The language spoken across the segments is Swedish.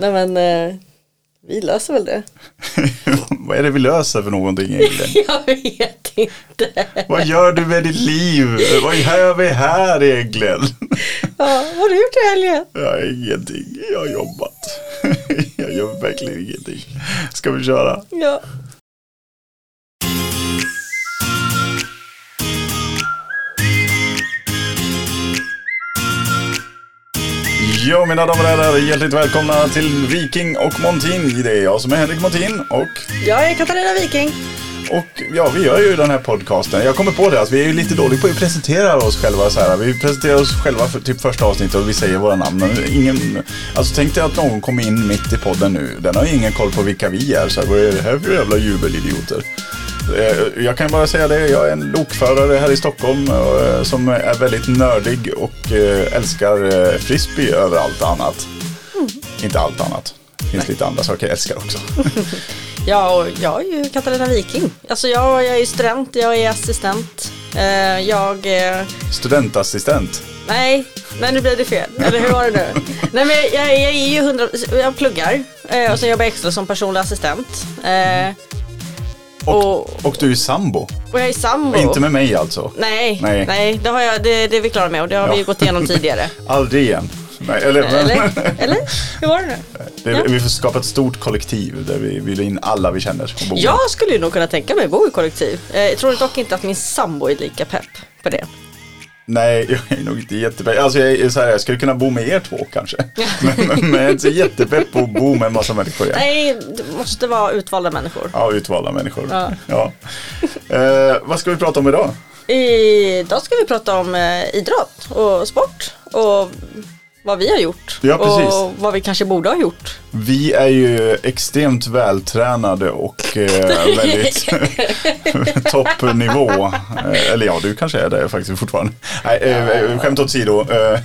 nej men eh, vi löser väl det. Vad är det vi löser för någonting egentligen? Jag vet inte. Vad gör du med ditt liv? Vad gör vi här egentligen? Ja, vad har du gjort i helgen? Ja, ingenting. Jag har jobbat. Jag gör verkligen ingenting. Ska vi köra? Ja. Ja, mina damer och herrar, hjärtligt välkomna till Viking och Montin. Det är jag som är Henrik Montin och, Jag är Katarina Viking. och ja, vi gör ju den här podcasten. Jag kommer på det att vi är ju lite dåliga på att presentera oss själva så här. Vi presenterar oss själva för typ första avsnittet och vi säger våra namn. Men ingen, alltså tänk dig att någon kommer in mitt i podden nu. Den har ju ingen koll på vilka vi är. Så här, vad är det här för jävla jubelidioter? Eh, Jag kan bara säga det, jag är en lokförare här i Stockholm eh, som är väldigt nördig och eh, älskar frisbee över allt annat. Inte allt annat. Det finns lite andra saker jag älskar också. Ja, och jag är ju Katarina Viking. Alltså jag, jag är student, jag är assistent. Jag... Studentassistent. nej, nej nu blev det fel. Eller hur var det nu? nej men jag, jag, jag är ju hundra... Jag pluggar eh, och sen jobbar jag extra som personlig assistent. Eh, Och, Och- och du är sambo. och jag är sambo. Inte med mig alltså. Nej, Nej. nej, det, har jag, det, det är vi klara med och det har vi Ja. ju gått igenom tidigare. Aldrig igen. Nej, eller, Eller? Eller? Hur var det nu? det, Ja. Vi får skapa ett stort kollektiv där vi vill in alla vi känner och. Jag skulle ju nog kunna tänka mig bo i kollektiv. Eh, Jag tror dock inte att min sambo är lika pepp på det. Nej, jag är nog inte jättepepp. Alltså jag, är så här, jag skulle kunna bo med er två kanske. men, men, men jag är inte så jättepepp på att bo med en massa människor. igen. Nej, det måste vara utvalda människor. Ja, utvalda människor. Ja. Ja. Eh, vad ska vi prata om idag? Idag ska vi prata om eh, idrott och sport och vad vi har gjort. Ja. Och vad vi kanske borde ha gjort. Vi är ju extremt vältränade och eh, väldigt toppnivå. Eh, eller ja, du kanske är det faktiskt fortfarande. Nej, eh, skämt åsido. Eh,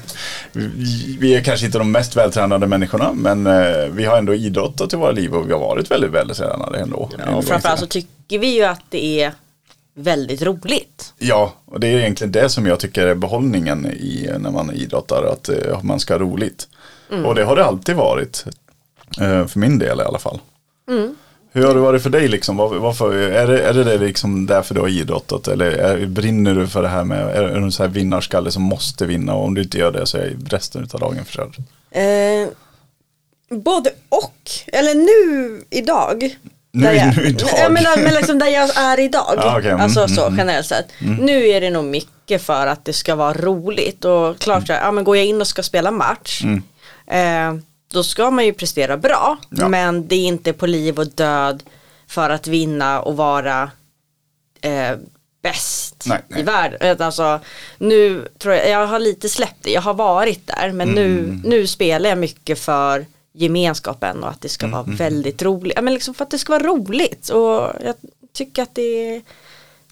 vi, vi är kanske inte de mest vältränade människorna, men eh, vi har ändå idrottat i våra liv och vi har varit väldigt vältränade ändå. Ja, och framförallt så tycker vi ju att det är väldigt roligt. Ja, och det är egentligen det som jag tycker är behållningen i, när man idrottar, att eh, man ska ha roligt. Och det har det alltid varit, eh, för min del i alla fall. Hur har det varit för dig liksom? Var, varför, är, det, är det det liksom därför du har idrottat? Eller är, brinner du för det här med, är, är du en sån här vinnarskalle som måste vinna och om du inte gör det så är resten av dagen förstörd? Eh, både och, eller nu idag. Nu- där jag, nu idag? Jag menar, men liksom där jag är idag. Ja, okej. Mm, alltså mm, så mm. generellt sett. Nu är det nog mycket för att det ska vara roligt och klart här, ja men går jag in och ska spela match. Eh, då ska man ju prestera bra. Ja. Men det är inte på liv och död för att vinna och vara eh, bäst Nej, nej. i världen. Alltså, nu tror jag, jag har lite släppt det, jag har varit där men Mm. nu, nu spelar jag mycket för gemenskapen och att det ska Mm, vara väldigt roligt. Ja, men liksom för att det ska vara roligt och jag tycker att det är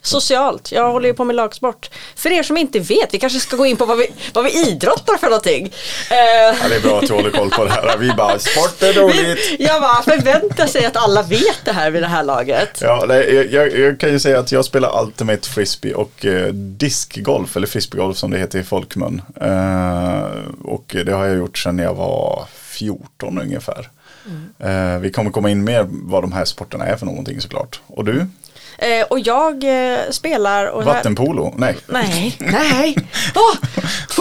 socialt. Jag håller ju på med lagsport. För er som inte vet, vi kanske ska gå in på vad vi, vad vi idrottar för någonting. Eh, Ja, det är bra att du håller koll på det här. Vi bara, sport är roligt. jag bara förväntar sig att alla vet det här vid det här laget. Ja, nej, jag, jag, jag kan ju säga att jag spelar Ultimate Frisbee och eh, diskgolf, eller frisbeegolf som det heter i folkmun. Eh, och det har jag gjort sedan jag var 14 ungefär. Eh, vi kommer komma in mer vad de här sporterna är för någonting såklart. Och du? Eh, och jag eh, spelar och Vattenpolo? Nej. Nej, nej. Åh!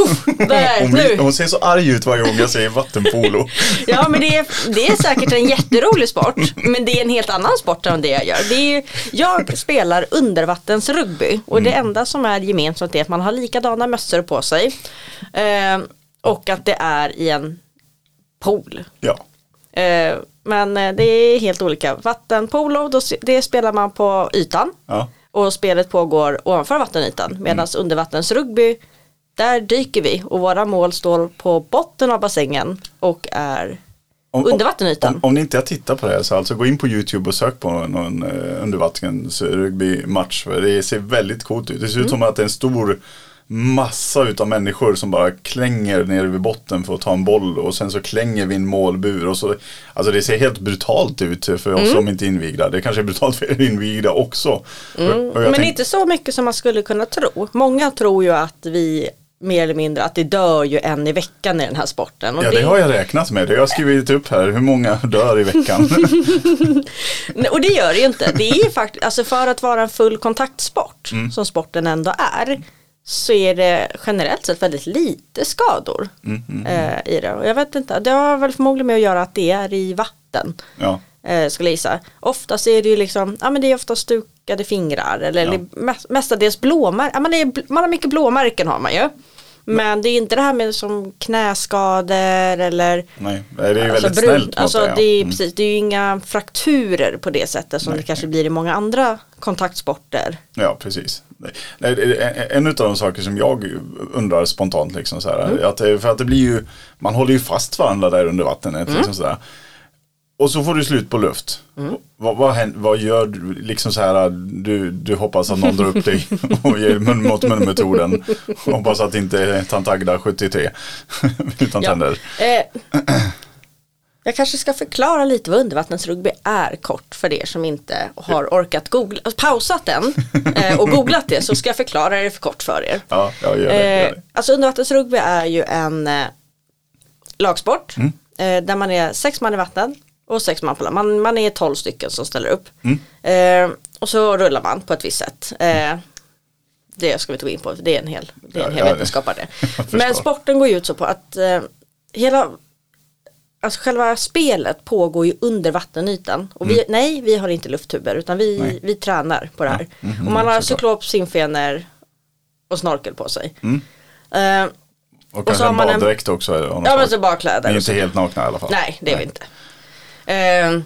Uff, nej, Hon, blir, hon ser så arg ut varje gång jag säger vattenpolo. Ja men det är, det är säkert en jätterolig sport men det är en helt annan sport än det jag gör. Det är, jag spelar undervattensrugby och det enda som är gemensamt är att man har likadana mössor på sig eh, och att det är i en pool. Ja. Eh, men eh, det är helt olika. Vattenpolo, då, det spelar man på ytan Ja. och spelet pågår ovanför vattenytan medan undervattensrugby där dyker vi och våra mål står på botten av bassängen och är Om, Under vattenytan. Om, om ni inte har tittat på det så alltså gå in på YouTube och sök på någon uh, undervattensrugbymatch. Det ser väldigt coolt ut. Det ser ut som att det är en stor massa utav människor som bara klänger ner vid botten för att ta en boll och sen så klänger vi en målbur och så Alltså det ser helt brutalt ut för oss som inte är invigda. Det kanske är brutalt för er invigda också. Och- och jag Men tänk- inte så mycket som man skulle kunna tro. Många tror ju att vi mer eller mindre att det dör ju en i veckan i den här sporten. Och Ja, det har jag räknat med. Det har jag skrivit upp här. Hur många dör i veckan? Och det gör det ju inte. Det är ju faktiskt, alltså för att vara en full kontaktsport Mm. som sporten ändå är så är det generellt sett väldigt lite skador Mm, eh, i det. Och jag vet inte, det har väl förmodligen med att göra att det är i vatten. ja. Eh, skulle jag gissa. Oftast är det ju liksom, ja men det är ofta stukade fingrar eller Ja. mest, mestadels blåmärken. Ja, man, är, man har mycket blåmärken har man ju. Men det är inte det här med som knäskador eller Nej, det är ju Alltså väldigt brun- snällt. Alltså jag säga. det, är, Mm. precis, det är ju inga frakturer på det sättet som Nej, det kanske nej. blir i många andra kontaktsporter. Ja, precis. Det En av de saker som jag undrar spontant, liksom så här, Mm. att det, för att det blir ju, man håller ju fast varandra där under vattnet. Mm. Liksom så där. Och så får du slut på luft. Vad, vad, hän- vad gör du, liksom så här, du, du hoppas att någon drar upp dig och ger mun mot mun metoden. Hoppas att inte tant Agda 73 utan tänder. Eh, jag kanske ska förklara lite vad undervattensrugby är kort för er som inte har orkat googla, pausat den eh, och googlat det så ska jag förklara det för kort för er. Ja, jag gör det. Gör Eh, det. alltså undervattensrugby är ju en eh, lagsport Mm. eh, där man är sex man i vatten och sex man land. Man, man är tolv stycken som ställer upp. Mm. Eh, och så rullar man på ett visst sätt. Eh, det ska vi inte gå in på, det är en hel, det är en hel ja, vetenskap av det. Men sporten går ju ut så på att eh, hela Alltså själva spelet pågår ju under vattenytan. Och vi, nej, vi har inte lufttuber utan vi, Mm. Nej. vi tränar på det här. Ja, mhm, och man har cyklop, simfenor och snorkel på sig. Mm. Eh, Och kanske har en baddräkt också. ja men så bara Ni är och inte helt nakna i alla fall. Nej, det är vi inte. Eh,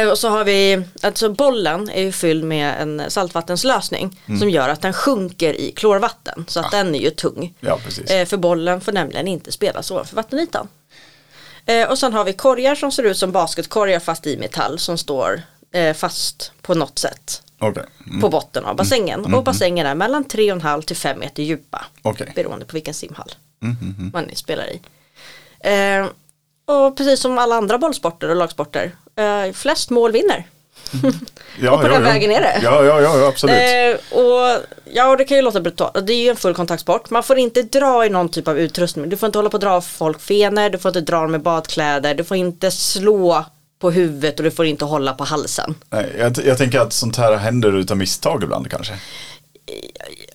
eh, och så har vi, alltså bollen är ju fylld med en saltvattenslösning Mm. som gör att den sjunker i klorvatten. Så att den är ju tung. Ja. Eh, för bollen får nämligen inte spelas ovanför vattenytan. Eh, och sen har vi korgar som ser ut som basketkorgar fast i metall som står eh, fast på något sätt Okej. Mm. på botten av bassängen. Och bassängen är mellan 3,5 till 5 meter djupa. Okej. Beroende på vilken simhall Mm, mm, mm. man spelar i. Och precis som alla andra bollsporter och lagsporter, eh, flest mål vinner. Ja, Och på ja, den ja. vägen är det. Ja, ja, ja, absolut. Eh, och ja, och det kan ju låta brutalt. Det är ju en full kontaktsport. Man får inte dra i någon typ av utrustning. Du får inte hålla på att dra folk fenor, du får inte dra dem med badkläder, du får inte slå på huvudet och du får inte hålla på halsen. Nej, jag, jag tänker att sånt här händer utav misstag ibland kanske.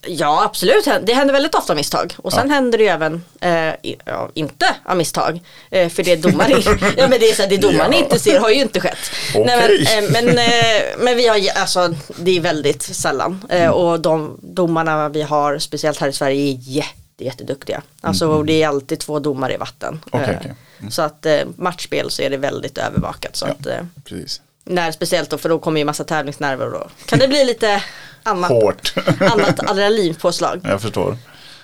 Ja absolut, det händer väldigt ofta misstag. Och sen händer det ju även, eh, ja, inte av misstag. Eh, för det domaren, ja, men det är så här, det domaren Ja. inte ser har ju inte skett. Okej. men, eh, men, eh, men vi har, alltså det är väldigt sällan. Eh, Mm. och de domarna vi har, speciellt här i Sverige, är jätte, jätteduktiga. Alltså det är alltid två domare i vatten. Mm. Okej, Eh, okej. Mm. Så att matchspel så är det väldigt övervakat. Så Ja. att, Precis. när speciellt då, för då kommer ju massa tävlingsnerver och då kan det bli lite annat, Hårt. annat adrenalinpåslag. jag förstår.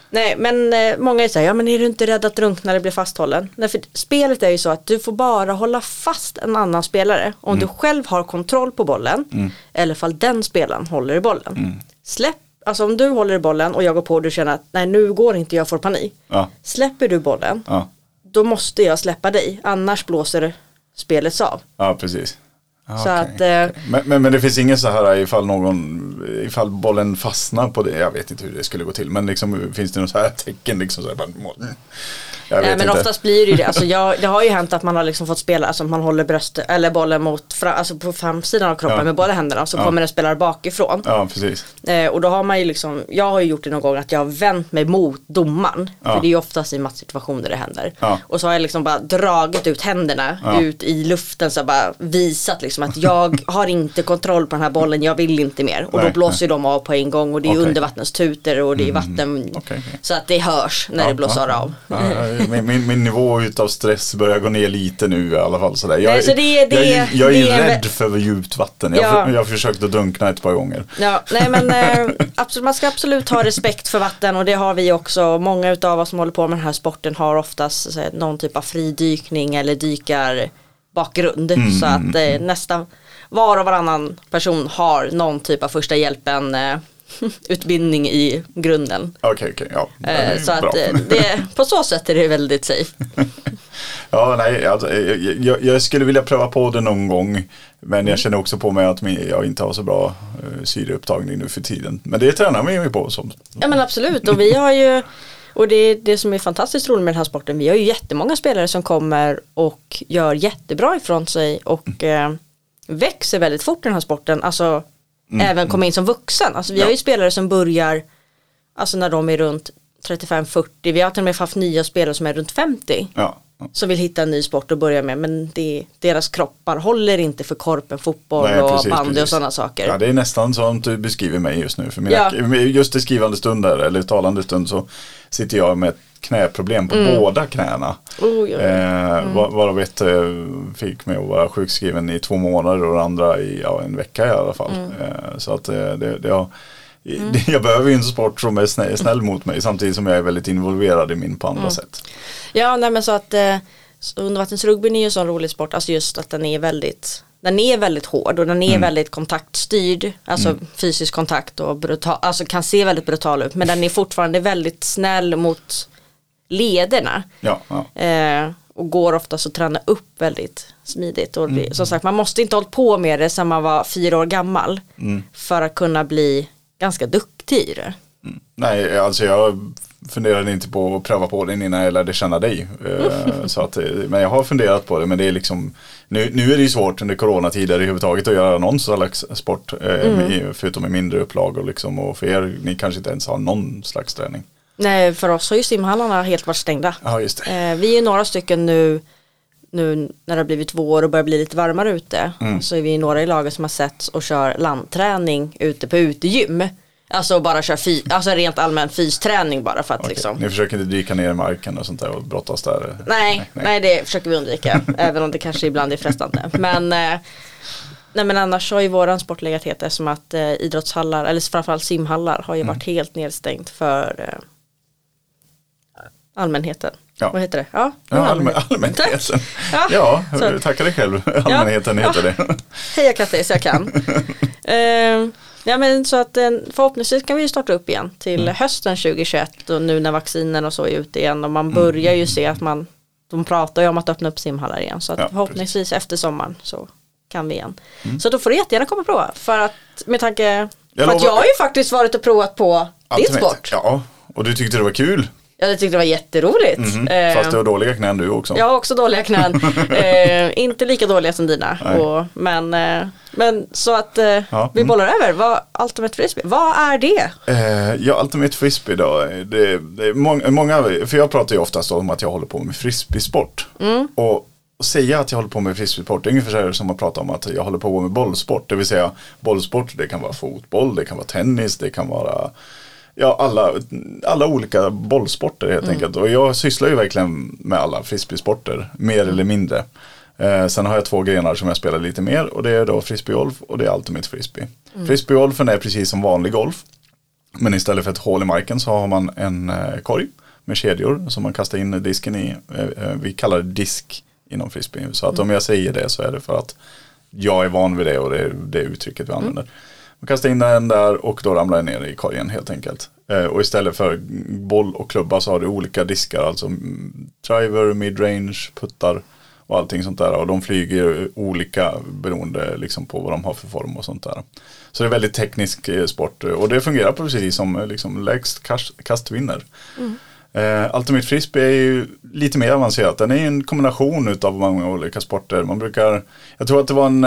Nej men eh, många här, ja men är du inte rädd att drunkna du blir fasthållen? Nej för spelet är ju så att du får bara hålla fast en annan spelare om du själv har kontroll på bollen eller fall den spelaren håller i bollen. Släpp, alltså om du håller i bollen och jag går på och du känner att nej nu går inte jag får panik. Ja, Släpper du bollen ja, då måste jag släppa dig annars blåser spelet av. ja precis. Ja, Så okej. att eh, Men, men, men det finns ingen så här ifall någon, ifall bollen fastnar på det, jag vet inte hur det skulle gå till, men liksom finns det något så här tecken liksom så här, bara, mm. Jag vet Nej men inte. oftast blir det ju det. Alltså jag, det har ju hänt att man har liksom fått spela, alltså man håller bröstet eller bollen mot, fra, alltså på framsidan av kroppen Ja. med båda händerna så Ja. kommer en spelare bakifrån. Ja, precis. Eh, och då har man ju liksom, jag har ju gjort det någon gång att jag har vänt mig mot domaren. Ja. För det är ju oftast i matchsituationer det händer. Och så har jag liksom bara dragit ut händerna ut i luften så bara visat liksom att jag har inte kontroll på den här bollen, jag vill inte mer. Och Nej, då blåser ju de av på en gång och det är. Mm. undervattenstuter och det är vatten. Okej, okej. Så att det hörs när det blåser av. Min, min, min nivå utav stress börjar gå ner lite nu i alla fall. Sådär. Jag, Nej, så det- det- jag, jag är det rädd för djupt vatten. Jag, Ja. jag har försökt att drunkna ett par gånger. Ja, nej men eh, absolut, man ska absolut ha respekt för vatten och det har vi också. Många utav oss som håller på med den här sporten har oftast här, någon typ av fridykning eller dykarbakgrund. Mm, Så att eh, nästan var och varannan person har någon typ av första hjälpen eh, utbildning i grunden. Okej, okej. ja. det Eh, så att eh, det, på så sätt är det väldigt safe. Ja, nej, alltså, jag, jag, skulle vilja pröva på det någon gång. Men Mm. jag känner också på mig att jag inte har så bra uh, syreupptagning nu för tiden. Men det tränar man ju på. Som, Ja men absolut och vi har ju Och det är det som är fantastiskt roligt med den här sporten. Vi har ju jättemånga spelare som kommer och gör jättebra ifrån sig och eh, växer väldigt fort i den här sporten. Alltså även komma in som vuxen. Alltså vi har ju spelare som börjar alltså när de är runt 35-40. Vi har till och med haft nya spelare som är runt 50 Ja. Som vill hitta en ny sport att börja med men det, deras kroppar håller inte för korpen, fotboll Nej, och precis, bandy och precis. sådana saker. Ja, det är nästan som du beskriver mig just nu. För mina, Ja. Just i skrivande stunder eller talande stund så sitter jag med ett knäproblem på Mm. båda knäna. Oj, oj, oj. Eh, var- Varav ett eh, fick mig att vara sjukskriven i två månader och det andra i ja, en vecka i alla fall. Mm. Eh, så att eh, det, det har, det, jag behöver ju en sport som är snäll, snäll mot mig samtidigt som jag är väldigt involverad i min på Mm. andra sätt. Ja, nej men så att eh, undervattensrugbyn är ju en sån rolig sport, alltså just att den är väldigt den är väldigt hård och den är väldigt kontaktstyrd, alltså fysisk kontakt och brutal, alltså kan se väldigt brutal ut men den är fortfarande väldigt snäll mot lederna Ja, ja. eh, och går oftast att träna upp väldigt smidigt och det, som sagt man måste inte hålla på med det sedan man var fyra år gammal för att kunna bli ganska duktig i det. Nej, alltså jag funderade inte på att pröva på den innan jag lärde känna dig. Eh, så att, eh, men jag har funderat på det, men det är liksom nu, nu är det ju svårt under coronatider överhuvudtaget att göra någon slags sport. Eh, med, förutom i mindre upplagor liksom. Och för er, ni kanske inte ens har någon slags träning. Nej, för oss har ju simhallarna helt varit stängda. Ja, vi är några stycken nu, nu när det har blivit vår och börjar bli lite varmare ute. Mm. Så är vi några i laget som har sett och kör landträning ute på utegym. Alltså bara kör fy, alltså rent allmän fysträning bara för att Okej. liksom. Ni försöker inte dyka ner i marken och sånt där och brottas där? Nej, nej, det försöker vi undvika. även om det kanske ibland är frestande. Men, eh, nej, men annars har ju våran sport legat helt eftersom att eh, idrottshallar, eller framförallt simhallar har ju Mm. varit helt nedstängt för eh, allmänheten. Ja. Vad heter det? Ja, Ja, allmän, allmänhet. allmänheten. Ja, Ja, så. tacka dig själv. Allmänheten Ja. heter det. Hej Kattis, jag kan. Eh, ja men så att eh, förhoppningsvis kan vi starta upp igen till Mm. hösten 2021 och nu när vaccinen och så är ute igen och man Mm. börjar ju se att man de pratar ju om att öppna upp simhallar igen så att Ja, förhoppningsvis efter sommaren så kan vi igen. Mm. Så då får du jättegärna komma och prova för att med tanke Jag på att jag har ju faktiskt varit och provat på din sport. Ja, och du tyckte det var kul. Jag tyckte det var jätteroligt. Mhm. Eh, Fast du har dåliga knän du också. Jag har också dåliga knän. eh, inte lika dåliga som dina. Och, men, eh, men så att eh, Ja, vi mm. bollar över. Vad, Ultimate Frisbee, vad är det? Eh, ja, Ultimate Frisbee då. Det, det är många, för jag pratar ju oftast om att jag håller på med frisbeesport. Och att säga att jag håller på med frisbeesport, det är ungefär som att prata om att jag håller på med bollsport. Det vill säga bollsport, det kan vara fotboll, det kan vara tennis, det kan vara Ja, alla, alla olika bollsporter helt enkelt. Och jag sysslar ju verkligen med alla frisbeesporter, mer eller mindre. Eh, sen har jag två grenar som jag spelar lite mer och det är då frisbeegolf och det är ultimate frisbee. Frisbeegolfen är precis som vanlig golf. Men istället för ett hål i marken så har man en eh, korg med kedjor som man kastar in disken i. Eh, eh, vi kallar det disk inom frisbee. Så att om jag säger det så är det för att jag är van vid det och det är det uttrycket vi använder. Man kastar in den där och då ramlar den ner i korgen helt enkelt. Eh, och istället för boll och klubba så har du olika diskar, alltså mm, driver, midrange, puttar och allting sånt där. Och de flyger olika beroende liksom på vad de har för form och sånt där. Så det är väldigt teknisk eh, sport och det fungerar precis som eh, liksom, lägst kast, kast vinner. Eh, Ultimate Frisbee är ju lite mer avancerat. Den är ju en kombination av många olika sporter. Man brukar, jag tror att det var en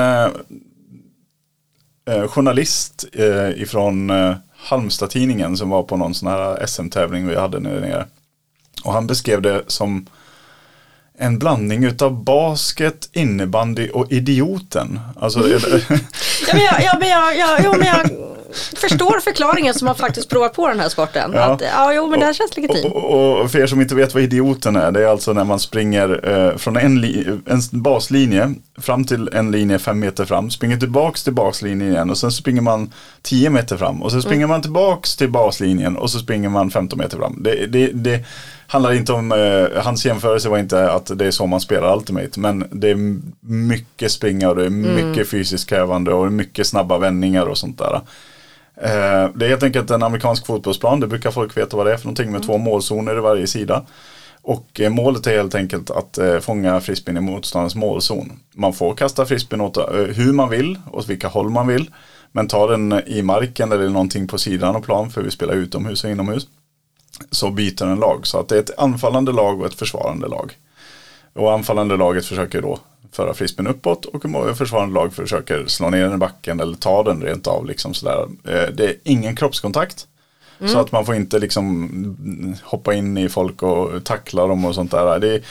eh, journalist eh, ifrån eh, Halmstad-tidningen som var på någon sån här SM-tävling vi hade nu nere. Och han beskrev det som en blandning utav basket, innebandy och idioten. Alltså, det... Ja, men jag, ja, men jag, ja, jo, men jag förstår förklaringen som har faktiskt provat på den här sporten. Ja. Att, ja, jo, men det här känns legitimt. Och, och, och för er som inte vet vad idioten är, det är alltså när man springer eh, från en, en baslinje fram till en linje fem meter fram, springer tillbaks till baslinjen igen och sen springer man 10 meter fram och sen springer man tillbaks till baslinjen och så springer man 15 meter fram. Det, det, det handlar inte om, eh, hans jämförelse var inte att det är så man spelar Ultimate, men det är mycket springa och det är mycket fysiskt krävande och mycket snabba vändningar och sånt där. Eh, Det är helt enkelt en amerikansk fotbollsplan, det brukar folk veta vad det är för någonting med två målzoner i varje sida. Och eh, målet är helt enkelt att eh, fånga frisbeen i motståndarens målzon. Man får kasta frisbeen åt eh, hur man vill, åt vilka håll man vill. Men ta den i marken eller någonting på sidan av plan för vi spelar utomhus och inomhus. Så byter en lag. Så att det är ett anfallande lag och ett försvarande lag. Och anfallande laget försöker då föra frisbeen uppåt och försvarande lag försöker slå ner den i backen eller ta den rent av. Liksom sådär. Eh, det är ingen kroppskontakt. Mm. Så att man får inte liksom hoppa in i folk och tackla dem och sånt där. Det är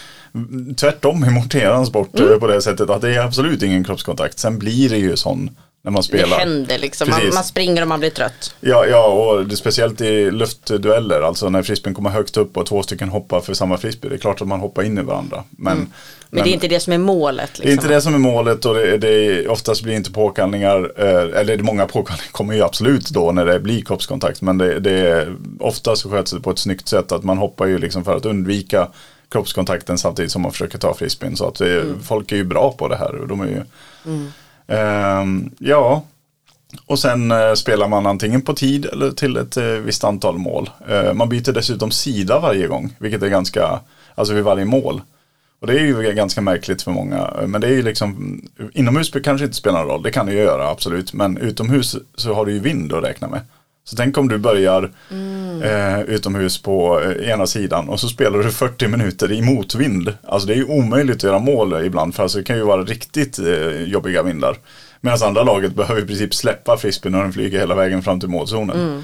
tvärtom emot eran sport mm. på det sättet att det är absolut ingen kroppskontakt. Sen blir det ju sån när man spelar. Det händer liksom, man, man, springer och man blir trött. Ja, ja och det, speciellt i luftdueller, alltså när frisbeen kommer högt upp och två stycken hoppar för samma frisbee. Det är klart att man hoppar in i varandra. Men, mm. men, men det är inte det som är målet. Liksom. Det är inte det som är målet och det, det oftast blir inte påkallningar, eh, eller många påkallningar kommer ju absolut då när det blir kroppskontakt. Men det, det är oftast så sköts det på ett snyggt sätt att man hoppar ju liksom för att undvika kroppskontakten samtidigt som man försöker ta frisbeen. Så att det, mm. folk är ju bra på det här. Och de är ju, mm Ehm, ja, och sen eh, spelar man antingen på tid eller till ett eh, visst antal mål. Ehm, man byter dessutom sida varje gång, vilket är ganska, alltså vid varje mål. Och det är ju ganska märkligt för många. Eh, men det är ju liksom, inomhus kanske inte spelar någon roll, det kan det ju göra absolut. Men utomhus så har du ju vind att räkna med. Så tänk om du börjar mm eh, utomhus på eh, ena sidan och så spelar du 40 minuter i motvind. Alltså det är ju omöjligt att göra mål ibland för alltså det kan ju vara riktigt eh, jobbiga vindar. Medan andra laget behöver i princip släppa frisbeen när den flyger hela vägen fram till målzonen. Mm.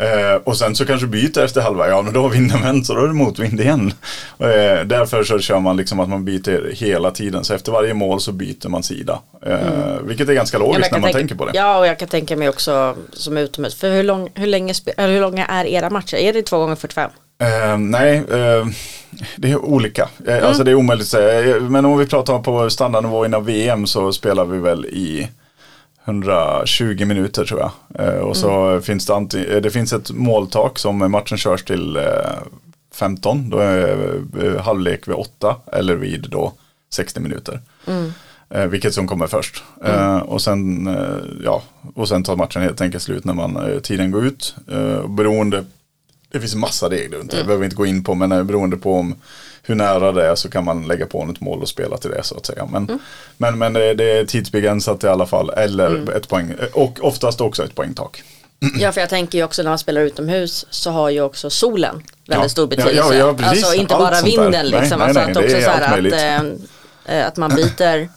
Eh, och sen så kanske byter efter halva, ja men då har vinden vänt så då är det motvind igen. Eh, därför så kör man liksom att man byter hela tiden, så efter varje mål så byter man sida. Eh, mm. Vilket är ganska logiskt ja, när man tänka, tänker på det. Ja och jag kan tänka mig också som utomhus, för hur, lång, hur, länge, hur långa är era matcher? Är det två gånger 45? Uh, nej, uh, det är olika. Uh, mm. Alltså det är omöjligt att säga. Men om vi pratar på standardnivå inom VM så spelar vi väl i 120 minuter tror jag. Eh, och så mm. finns det, anti- eh, det finns ett måltak som matchen körs till eh, 15. Då är eh, halvlek vid 8 eller vid då 60 minuter. Mm. Eh, vilket som kommer först. Mm. Eh, och, sen, ja, och sen tar matchen helt enkelt slut när man, tiden går ut. beroende, det finns massa regler, mm. det behöver vi inte gå in på, men beroende på om hur nära det är så kan man lägga på ett mål och spela till det så att säga. Men, mm. men, men det, det, är tidsbegränsat i alla fall eller mm. ett poäng och oftast också ett poängtak. Ja, för jag tänker ju också när man spelar utomhus så har ju också solen väldigt ja. stor betydelse. Ja, ja, ja, alltså inte Allt bara vinden liksom. Nej, alltså nej, att också så att, äh, att man byter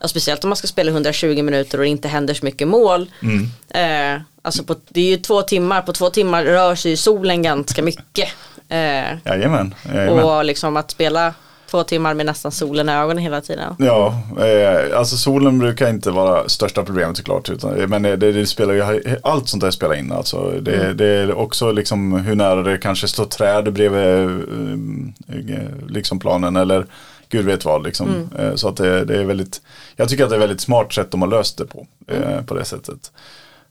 Ja, speciellt om man ska spela 120 minuter och det inte händer så mycket mål. Mm. Eh, alltså på, det är ju två timmar, på två timmar rör sig solen ganska mycket. Eh, jajamän, jajamän. Och liksom att spela två timmar med nästan solen i ögonen hela tiden. Ja, eh, alltså solen brukar inte vara största problemet såklart. Utan, men det, det spelar ju, allt sånt där spelar in. Alltså, det, mm. det är också liksom hur nära det kanske står träd bredvid eh, liksom planen eller gud vet vad. Liksom. Mm. Eh, så att det, det, är väldigt, jag tycker att det är väldigt smart sätt de har löst det på. Eh, mm. På det sättet.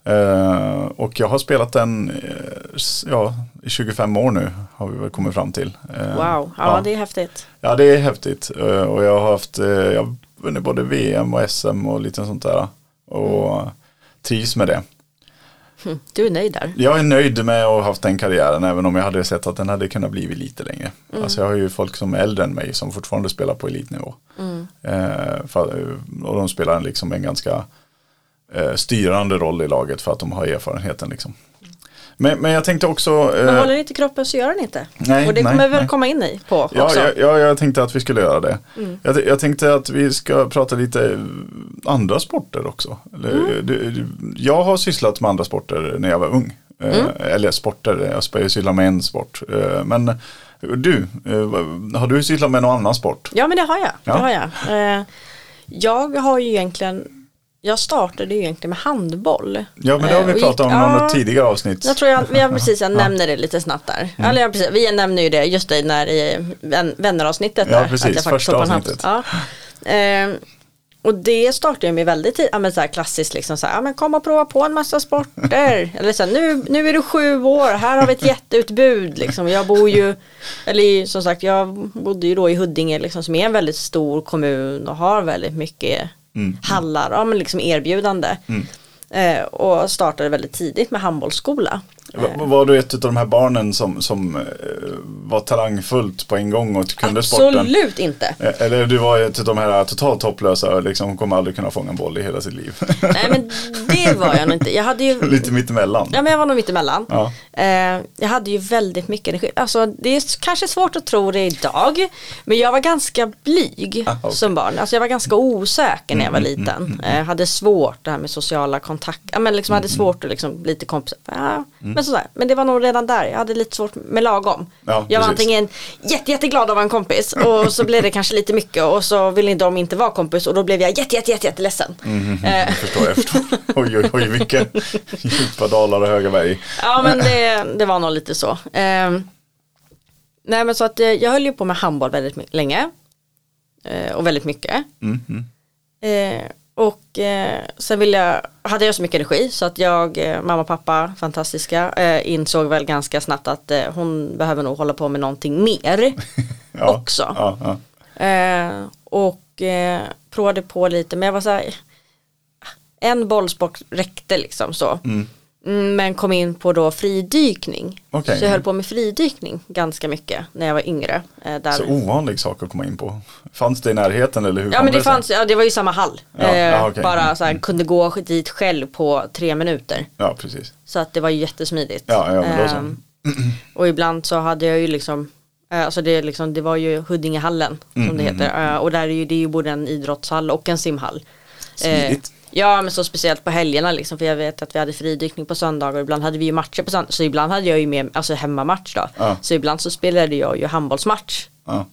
Uh, och jag har spelat den uh, ja, i 25 år nu har vi väl kommit fram till. Uh, wow, ja, ja, det är häftigt. Ja det är häftigt och jag har haft, jag har vunnit både VM och SM och lite sånt där. Och mm. trivs med det. Hm, du är nöjd där? Jag är nöjd med att ha haft den karriären även om jag hade sett att den hade kunnat bli lite längre. Mm. Alltså jag har ju folk som är äldre än mig som fortfarande spelar på elitnivå. Mm. För, och de spelar liksom en ganska eh, styrande roll i laget för att de har erfarenheten. Liksom. Men, men jag tänkte också... Eh, men håller inte kroppen så gör den inte. Nej, och det nej, kommer vi väl nej. komma in i på också. Ja, ja, jag tänkte att vi skulle göra det. Mm. Jag, jag, tänkte att vi ska prata lite andra sporter också. Mm. Jag har sysslat med andra sporter när jag var ung. Eh, mm. Eller sporter, jag sysslar med en sport. Eh, men du, eh, har du sysslat med någon annan sport? Ja men det har jag. Ja. Det har jag. jag har ju egentligen jag startade ju egentligen med handboll. Ja men det har vi eh, pratat om i ja, något tidigare avsnitt. Jag tror jag, vi har precis, jag nämner det lite snabbt där. Mm. Eller, precis, vi nämner ju det just det när i vän, vänneravsnittet. Ja där, precis, första avsnittet. Ja. Eh, och det startade jag med väldigt tidigt, ja, men så här klassiskt liksom så här, ja, men kom och prova på en massa sporter. eller så här, nu, nu är du sju år, här har vi ett jätteutbud liksom. Jag bor ju, eller som sagt jag bodde ju då i Huddinge liksom som är en väldigt stor kommun och har väldigt mycket mm. hallar, ja men liksom erbjudande. Mm. Eh, och startade väldigt tidigt med handbollsskola. Va- Var du ett av de här barnen som, som eh, var talangfullt på en gång och kunde sporten? Absolut inte. Eh, Eller du var ett av de här totalt hopplösa liksom kommer aldrig kunna fånga en boll i hela sitt liv. Nej men det var jag nog inte. Jag hade ju Lite mittemellan. Ja men jag var nog mittemellan. Ja. Eh, jag hade ju väldigt mycket energi. Alltså det är kanske svårt att tro det idag. Men jag var ganska blyg Ah. Mm, som barn. Alltså jag var ganska osäker när jag var liten. Eh, hade svårt det här med sociala kontakter. Ja, men liksom Mm, hade svårt att liksom bli till kompisar. Ja, men, sådär. men det var nog redan där. Jag hade lite svårt med lagom. Ja, jag var precis. antingen jätte, jätteglad vara en kompis och så blev det kanske lite mycket och så ville de inte vara kompis och då blev jag jätte, jätte, jätte, jätteledsen. Eh, Jag förstår, jag förstår. Oj, oj, oj, vilka djupa dalar och höga berg. Ja men det, det var nog lite så. Ehm, nej men så att eh, jag höll ju på med handboll väldigt länge. Eh, och väldigt mycket. Mm, mm. Eh, och eh, sen vill jag, hade jag så mycket energi så att jag, eh, mamma och pappa, fantastiska, eh, insåg väl ganska snabbt att eh, hon behöver nog hålla på med någonting mer. Ja, Också. Ja, ja. Eh, och eh, provade på lite men jag var så här, en bollsport räckte liksom så. Mm. Mm, Men kom in på då fridykning. Okej. Så jag höll på med fridykning ganska mycket när jag var yngre. Eh, där. Så ovanlig sak att komma in på. Fanns det i närheten eller hur ja men det sig? fanns, ja det var ju samma hall. Ja, eh, okej. Bara så här, kunde gå dit själv på tre minuter. Ja, precis. Så att det var ju jättesmidigt. Ja, ja, men då så. Ehm, och ibland så hade jag ju liksom eh, Alltså det, liksom, det var ju Huddingehallen som Mm, det heter. Eh, Och där är ju, det är ju både en idrottshall och en simhall. Smidigt. Eh, ja men så speciellt på helgerna liksom. För jag vet att vi hade fridykning på söndagar. Och ibland hade vi ju matcher på söndagar. Så ibland hade jag ju med, alltså hemmamatch då. Ja. Så ibland så spelade jag ju handbollsmatch. Ja.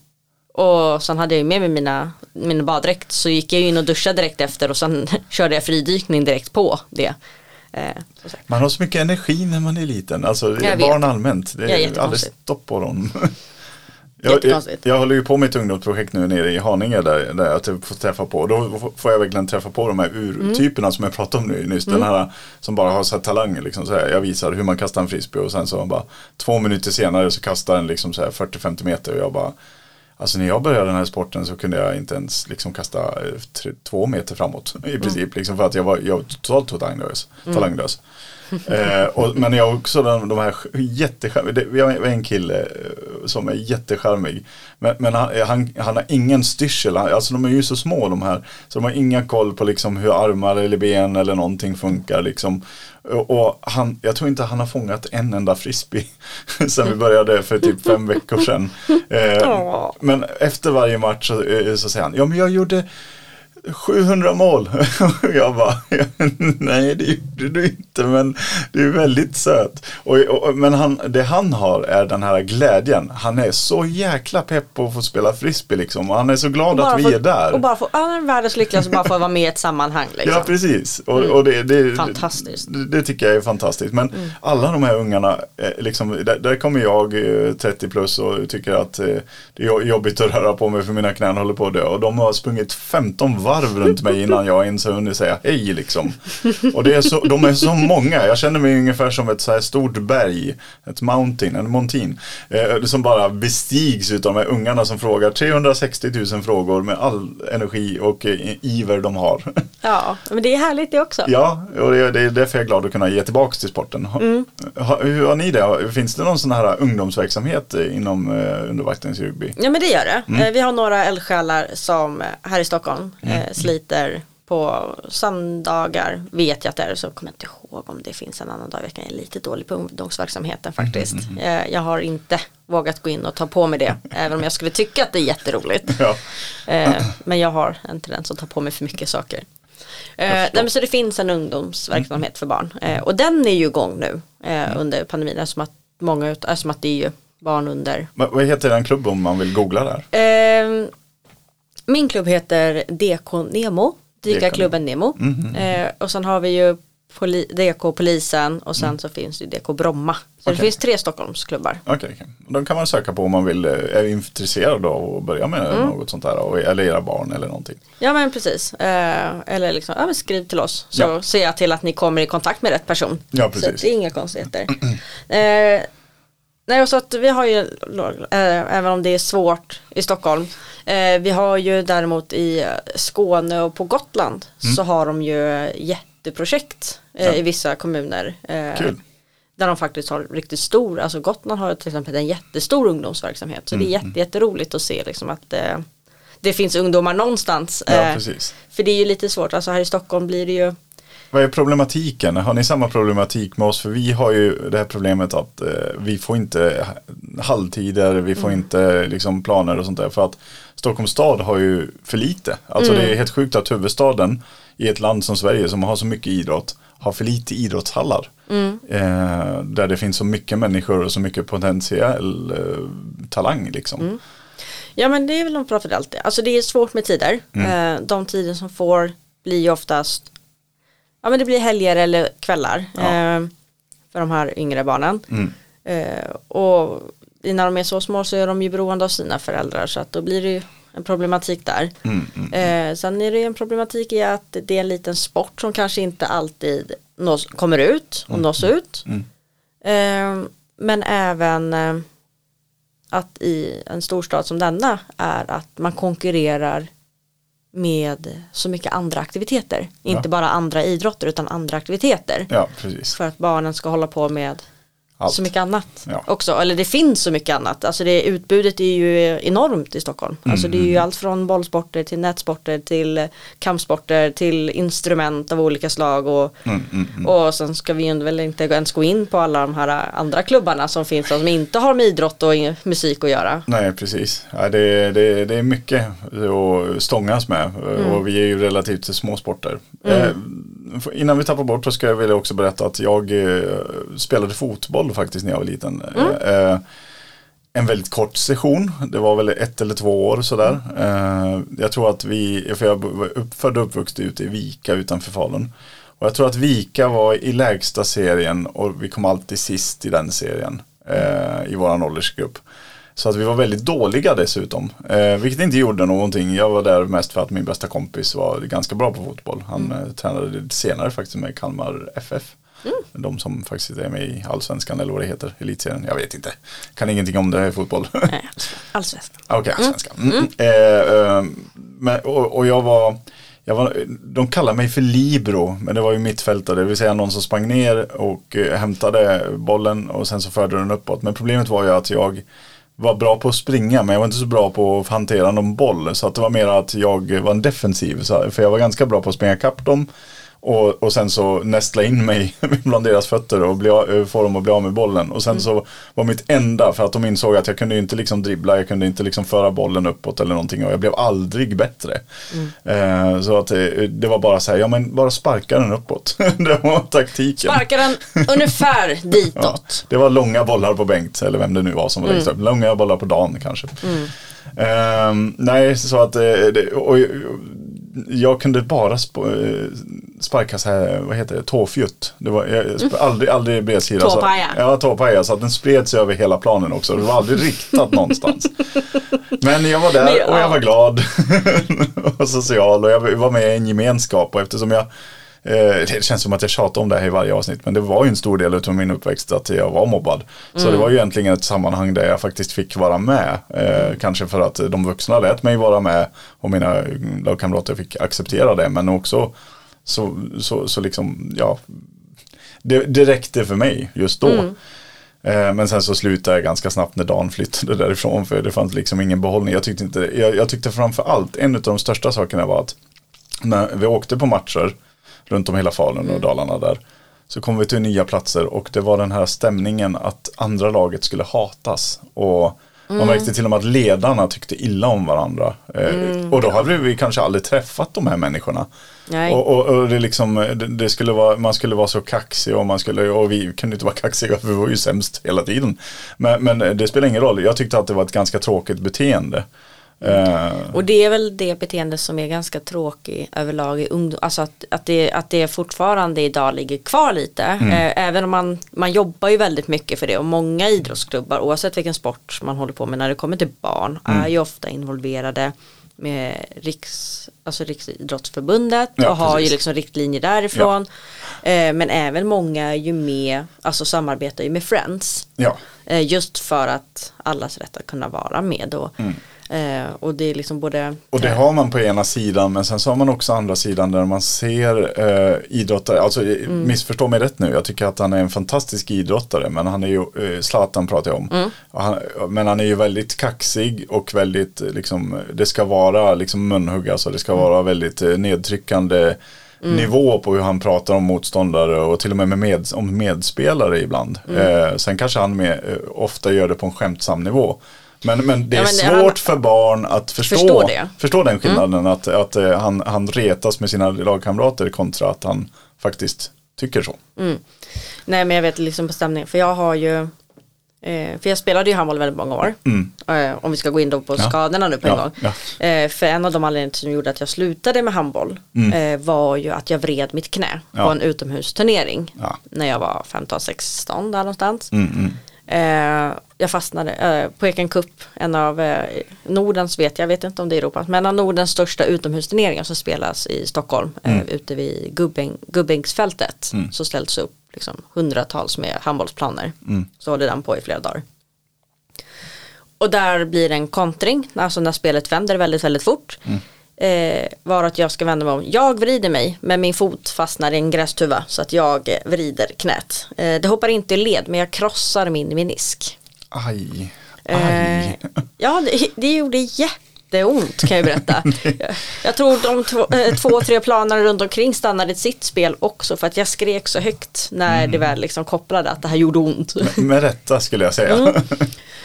Och sen hade jag ju med mig mina, mina baddräkt. Så gick jag in och duschade direkt efter. Och sen körde jag fridykning direkt på det. Eh. Man har så mycket energi när man är liten. Alltså Jag barn vet. allmänt. Det är aldrig stopp på dem. Jag, jag, jag håller ju på med ett ungdomsprojekt nu nere i Haninge där, där jag typ får träffa på. Då får jag verkligen träffa på de här urtyperna som jag pratade om nu nyss. Den här som bara har så här talanger. Liksom, så här. Jag visar hur man kastar en frisbee och sen så bara två minuter senare så kastar den liksom så här 40-50 meter och jag bara Alltså när jag började den här sporten så kunde jag inte ens liksom kasta eh, tre, två meter framåt i princip. Liksom för att jag var, jag var totalt talanglös. talanglös. eh, och, men jag har också de, de här jättecharmiga, vi har en kille eh, som är jättecharmig. Men, men han, han, han har ingen styrsel, alltså de är ju så små de här. Så de har inga koll på liksom hur armar eller ben eller någonting funkar liksom. Och, han, jag tror inte han har fångat en enda frisbee sen vi började för typ fem veckor sedan. Eh, men efter varje match så, eh, så säger han, ja men jag gjorde 700 mål. Och jag bara, nej det gjorde du inte men du är väldigt söt. Och, och, men han, det han har är den här glädjen. Han är så jäkla pepp på att få spela frisbee liksom. Och han är så glad att vi få, är där. Och bara få, han är världens lyckligaste bara få vara med i ett sammanhang. Liksom. Ja precis. Och, och det, det, Fantastiskt. Det, det tycker jag är fantastiskt. Men alla de här ungarna, eh, liksom, där, där kommer jag eh, 30 plus och tycker att eh, det är jobbigt att röra på mig för mina knän håller på att dö. Och de har sprungit 15 varv runt mig innan jag ens har hunnit säga hej liksom. Och det är så, de är så många. Jag känner mig ungefär som ett så här stort berg. Ett mountain, en montin. Eh, som bara bestigs utav de här ungarna som frågar 360 000 frågor med all energi och eh, iver de har. Ja, men det är härligt det också. Ja, och det det är därför jag är glad att kunna ge tillbaka till sporten. Ha- ha- Hur har ni det? Finns det någon sån här ungdomsverksamhet eh, inom eh, undervattens rugby? Ja men det gör det. Mm. Eh, Vi har några eldsjälar som här i Stockholm Mm. Eh, sliter på söndagar vet jag att det är så kommer jag inte ihåg om det finns en annan dag i veckan. Jag är lite dålig på ungdomsverksamheten faktiskt. Mm, Eh, Jag har inte vågat gå in och ta på mig det även om jag skulle tycka att det är jätteroligt. Ja, Eh, Men jag har en tendens att ta på mig för mycket saker. Eh, nej, men så det finns en ungdomsverksamhet för barn eh, och den är ju igång nu eh, under pandemin eftersom att många eftersom att det är ju barn under Men vad heter den klubb om man vill googla där? Min klubb heter DK Nemo, Dykarklubben Nemo. Mhm. Eh, och sen har vi ju poli- DK Polisen och sen så finns det ju DK Bromma. Så det Mm. Okej. finns tre Stockholmsklubbar. Okej, okej. De kan man söka på om man vill, eh, är intresserad av att börja med Mm. något sånt här. Eller era barn eller någonting. Ja men precis. Eh, eller liksom, ja, skriv till oss så Ja. ser jag till att ni kommer i kontakt med rätt person. Ja, Så precis. att det är inga konstigheter. eh, nej, och så att vi har ju, eh, även om det är svårt i Stockholm, eh, vi har ju däremot i Skåne och på Gotland så har de ju jätteprojekt eh, Mm. Ja. i vissa kommuner. Kul. där de faktiskt har riktigt stor, alltså Gotland har till exempel en jättestor ungdomsverksamhet. Så det är jätte, jätteroligt att se liksom att det finns ungdomar någonstans. Ja, precis. för det är ju lite svårt, alltså här i Stockholm blir det ju Vad är problematiken? Har ni samma problematik med oss? För vi har ju det här problemet att eh, vi får inte halvtider, vi får inte liksom planer och sånt där. För att Stockholms stad har ju för lite. Alltså det är helt sjukt att huvudstaden i ett land som Sverige som har så mycket idrott har för lite idrottshallar. Eh, där det finns så mycket människor och så mycket potentiell eh, talang liksom. Ja men det är väl för det. Alltså det är svårt med tider. Mm. Eh, de tider som får blir ju oftast Ja men det blir helger eller kvällar. Ja. Eh, för de här yngre barnen. Mm. Eh, och när de är så små så är de ju beroende av sina föräldrar. Så att då blir det ju en problematik där. Mm, mm. Eh, sen är det ju en problematik i att det är en liten sport som kanske inte alltid nås, kommer ut och nås ut. Mm. Eh, men även eh, att i en storstad som denna är att man konkurrerar med så mycket andra aktiviteter. Inte bara andra idrotter utan andra aktiviteter. Ja, precis. För att barnen ska hålla på med Allt. så mycket annat Ja. också. Eller det finns så mycket annat. Alltså det, utbudet är ju enormt i Stockholm. Alltså det är Mm. ju allt från bollsporter till nätsporter till kampsporter till instrument av olika slag. Och, Mm, mm, mm. och sen ska vi ju väl inte ens gå in på alla de här andra klubbarna som finns som inte har med idrott och musik att göra. Nej, precis. Ja, det, det, det är mycket att stångas med och vi är ju relativt små sporter. Eh, innan vi tappar bort så ska jag vilja också berätta att jag eh, spelade fotboll faktiskt när jag var liten. Eh, eh, en väldigt kort session, det var väl ett eller två år sådär. Eh, jag tror att vi, för jag var upp, född och uppvuxen ute i Vika utanför Falun. Och jag tror att Vika var i lägsta serien och vi kom alltid sist i den serien eh, i våran åldersgrupp. Så att vi var väldigt dåliga dessutom. Eh, vilket inte gjorde någonting. Jag var där mest för att min bästa kompis var ganska bra på fotboll. Han eh, tränade senare faktiskt med Kalmar FF. De som faktiskt är med i Allsvenskan eller vad det heter, Elitserien. Jag vet inte. Kan ingenting om det här i fotboll. Nej, allsvenskan. Okej, allsvenskan. Mm. Eh, eh, men, och, och jag var, jag var, de kallar mig för libero, men det var ju mittfältare, det vill säga någon som sprang ner och eh, hämtade bollen och sen så förde den uppåt. Men problemet var ju att jag var bra på att springa, men jag var inte så bra på att hantera någon boll. Så att det var mer att jag var en defensiv, så, för jag var ganska bra på att springa kapp dem. Och, och sen så nästla in mig bland deras fötter och bli, av- få dem att bli av med bollen. Och sen så var mitt enda, för att de insåg att jag kunde inte liksom dribbla, jag kunde inte liksom föra bollen uppåt eller någonting och jag blev aldrig bättre. Eh, så att det, det var bara så här, ja men bara sparka den uppåt. det var taktiken. Sparka den ungefär Ja, ditåt. det var långa bollar på Bengt, eller vem det nu var som var längst upp. Långa bollar på Dan kanske. Ehm, nej, så att eh, det, och, jag kunde bara eh, sparka så här, vad heter det, tåfjutt. Det var jag, aldrig, aldrig bredsida. Tåpaja. Ja, tåpaja. Så att den spreds över hela planen också. Det var aldrig riktat någonstans. Men jag var där Men, och jag ja. var glad och social och jag var med i en gemenskap och eftersom jag det känns som att jag tjatar om det här i varje avsnitt men det var ju en stor del av min uppväxt att jag var mobbad. Så det var ju egentligen ett sammanhang där jag faktiskt fick vara med. Eh, kanske för att de vuxna lät mig vara med och mina lagkamrater fick acceptera det men också så, så, så liksom, ja, det, det räckte för mig just då. Eh, Men sen så slutade jag ganska snabbt när Dan flyttade därifrån för det fanns liksom ingen behållning. Jag tyckte, inte, jag, jag tyckte framför allt, en av de största sakerna var att när vi åkte på matcher runt om hela Falun och Dalarna där så kom vi till nya platser och det var den här stämningen att andra laget skulle hatas. Och man märkte till och med att ledarna tyckte illa om varandra. Eh, och då hade vi kanske aldrig träffat de här människorna. Och, och, och det liksom, det, det skulle vara, man skulle vara så kaxig och man skulle, och vi kunde inte vara kaxiga för vi var ju sämst hela tiden. Men, men det spelar ingen roll, jag tyckte att det var ett ganska tråkigt beteende. Eh, Och det är väl det beteende som är ganska tråkigt överlag i ungdom. Alltså att, att, det, att det fortfarande idag ligger kvar lite. Eh, även om man, man jobbar ju väldigt mycket för det. Och många idrottsklubbar, oavsett vilken sport man håller på med när det kommer till barn, är ju ofta involverade med Riks, alltså Riksidrottsförbundet Ja, och har ju precis. liksom riktlinjer därifrån. Eh, men även många är ju med, alltså samarbetar ju med Friends. ja, Eh, Just för att allas rätt att kunna vara med. Och Eh, och det är liksom både Och det har man på ena sidan men sen så har man också andra sidan där man ser eh, idrottare, alltså Mm. missförstå mig rätt nu, jag tycker att han är en fantastisk idrottare men han är ju, eh, Zlatan pratar jag om, Mm. Han, men han är ju väldigt kaxig och väldigt eh, liksom, det ska vara liksom munhugg, alltså det ska Mm. vara väldigt eh, nedtryckande nivå på hur han pratar om motståndare och till och med, med, med om medspelare ibland. Mm. Eh, sen kanske han med, eh, ofta gör det på en skämtsam nivå. Men, men det är Ja, men det- svårt han- för barn att förstå, Förstå det. förstå den skillnaden att, att eh, han, han retas med sina lagkamrater kontra att han faktiskt tycker så. Nej men jag vet liksom på stämningen för jag har ju eh, För jag spelade ju handboll väldigt många år eh, Om vi ska gå in då på Mm. Ja. skadorna nu på en Ja, gång ja. För en av de anledningarna som gjorde att jag slutade med handboll eh, Var ju att jag vred mitt knä. På en utomhusturnering. När jag var 15-16 där någonstans Mm, mm. Eh, jag fastnade eh, på Eken Cup, en av eh, Nordens vet jag, vet inte om det är Europa, men en av Nordens största utomhusturneringar som spelas i Stockholm, eh, ute vid Gubbäng, Gubbängsfältet. Så ställs upp liksom, hundratals med handbollsplaner. Så håller den på i flera dagar. Och där blir det en kontring, alltså när spelet vänder väldigt, väldigt fort. Eh, var att jag ska vända mig om. Jag vrider mig men min fot fastnar i en grästuva så att jag eh, vrider knät. Eh, det hoppar inte i led men jag krossar min menisk. Aj. Eh, Aj. ja det, det gjorde jätteont kan jag berätta. jag, tror de två, eh, två, tre planerna runt omkring stannade sitt spel också för att jag skrek så högt när det väl liksom kopplade att det här gjorde ont. Med rätta skulle jag säga. Mm.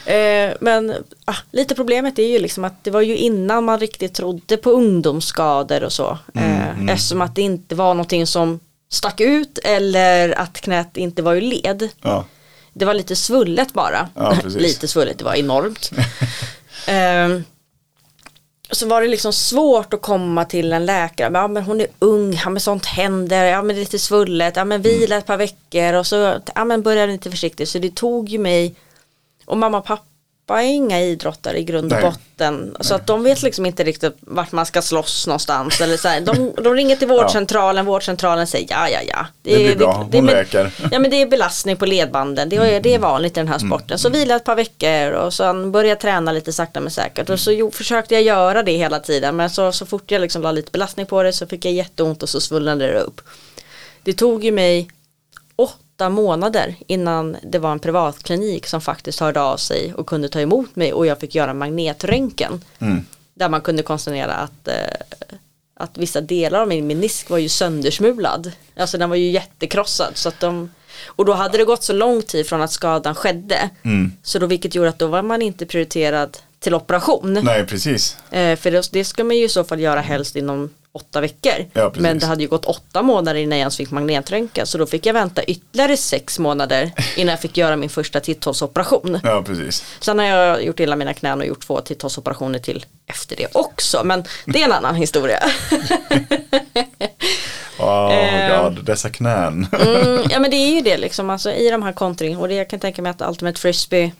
Eh, men ah, lite problemet är ju liksom att det var ju innan man riktigt trodde på ungdomsskador och så. Eh, Eftersom att det inte var någonting som stack ut eller att knät inte var ur led. Ja. Det var lite svullet bara. Ja, lite svullet, det var enormt. Ehm, så var det liksom svårt att komma till en läkare. Ja men hon är ung, ja men sånt händer, ja men det är lite svullet, ja men vila ett par veckor och så ja men började lite försiktigt. Så det tog ju mig, och mamma och pappa är inga idrottare i grund och Nej. botten. Så att de vet liksom inte riktigt vart man ska slåss någonstans. Eller så här. De, de ringer till vårdcentralen, vårdcentralen säger ja ja ja. Det blir bra, hon men- läker. Ja men det är belastning på ledbanden, det är, det är vanligt i den här Mm. sporten. Så vila ett par veckor och sen börja träna lite sakta men säkert. Och så jo, försökte jag göra det hela tiden men så, så fort jag liksom la lite belastning på det så fick jag jätteont och så svullnade det upp. Det tog ju mig åtta månader innan det var en privatklinik som faktiskt hörde av sig och kunde ta emot mig och jag fick göra magnetröntgen. Mm. Där man kunde konstatera att, eh, att vissa delar av min menisk var ju söndersmulad. Alltså den var ju jättekrossad. Så att de, och då hade det gått så lång tid från att skadan skedde. Mm. Så då vilket gjorde att då var man inte prioriterad till operation. Nej, precis. Eh, för det, det ska man ju i så fall göra helst inom åtta veckor. Ja. Men det hade ju gått åtta månader innan jag ens fick magnetröntgen. Så då fick jag vänta ytterligare sex månader innan jag fick göra min första titthålsoperation. Ja, precis. Sen har jag gjort illa mina knän och gjort två titthålsoperationer till efter det också. Men det är en annan historia. Oh. God, dessa knän. Mm, ja men det är ju det liksom. Alltså, I de här kontring och det jag kan tänka mig att Ultimate Frisbee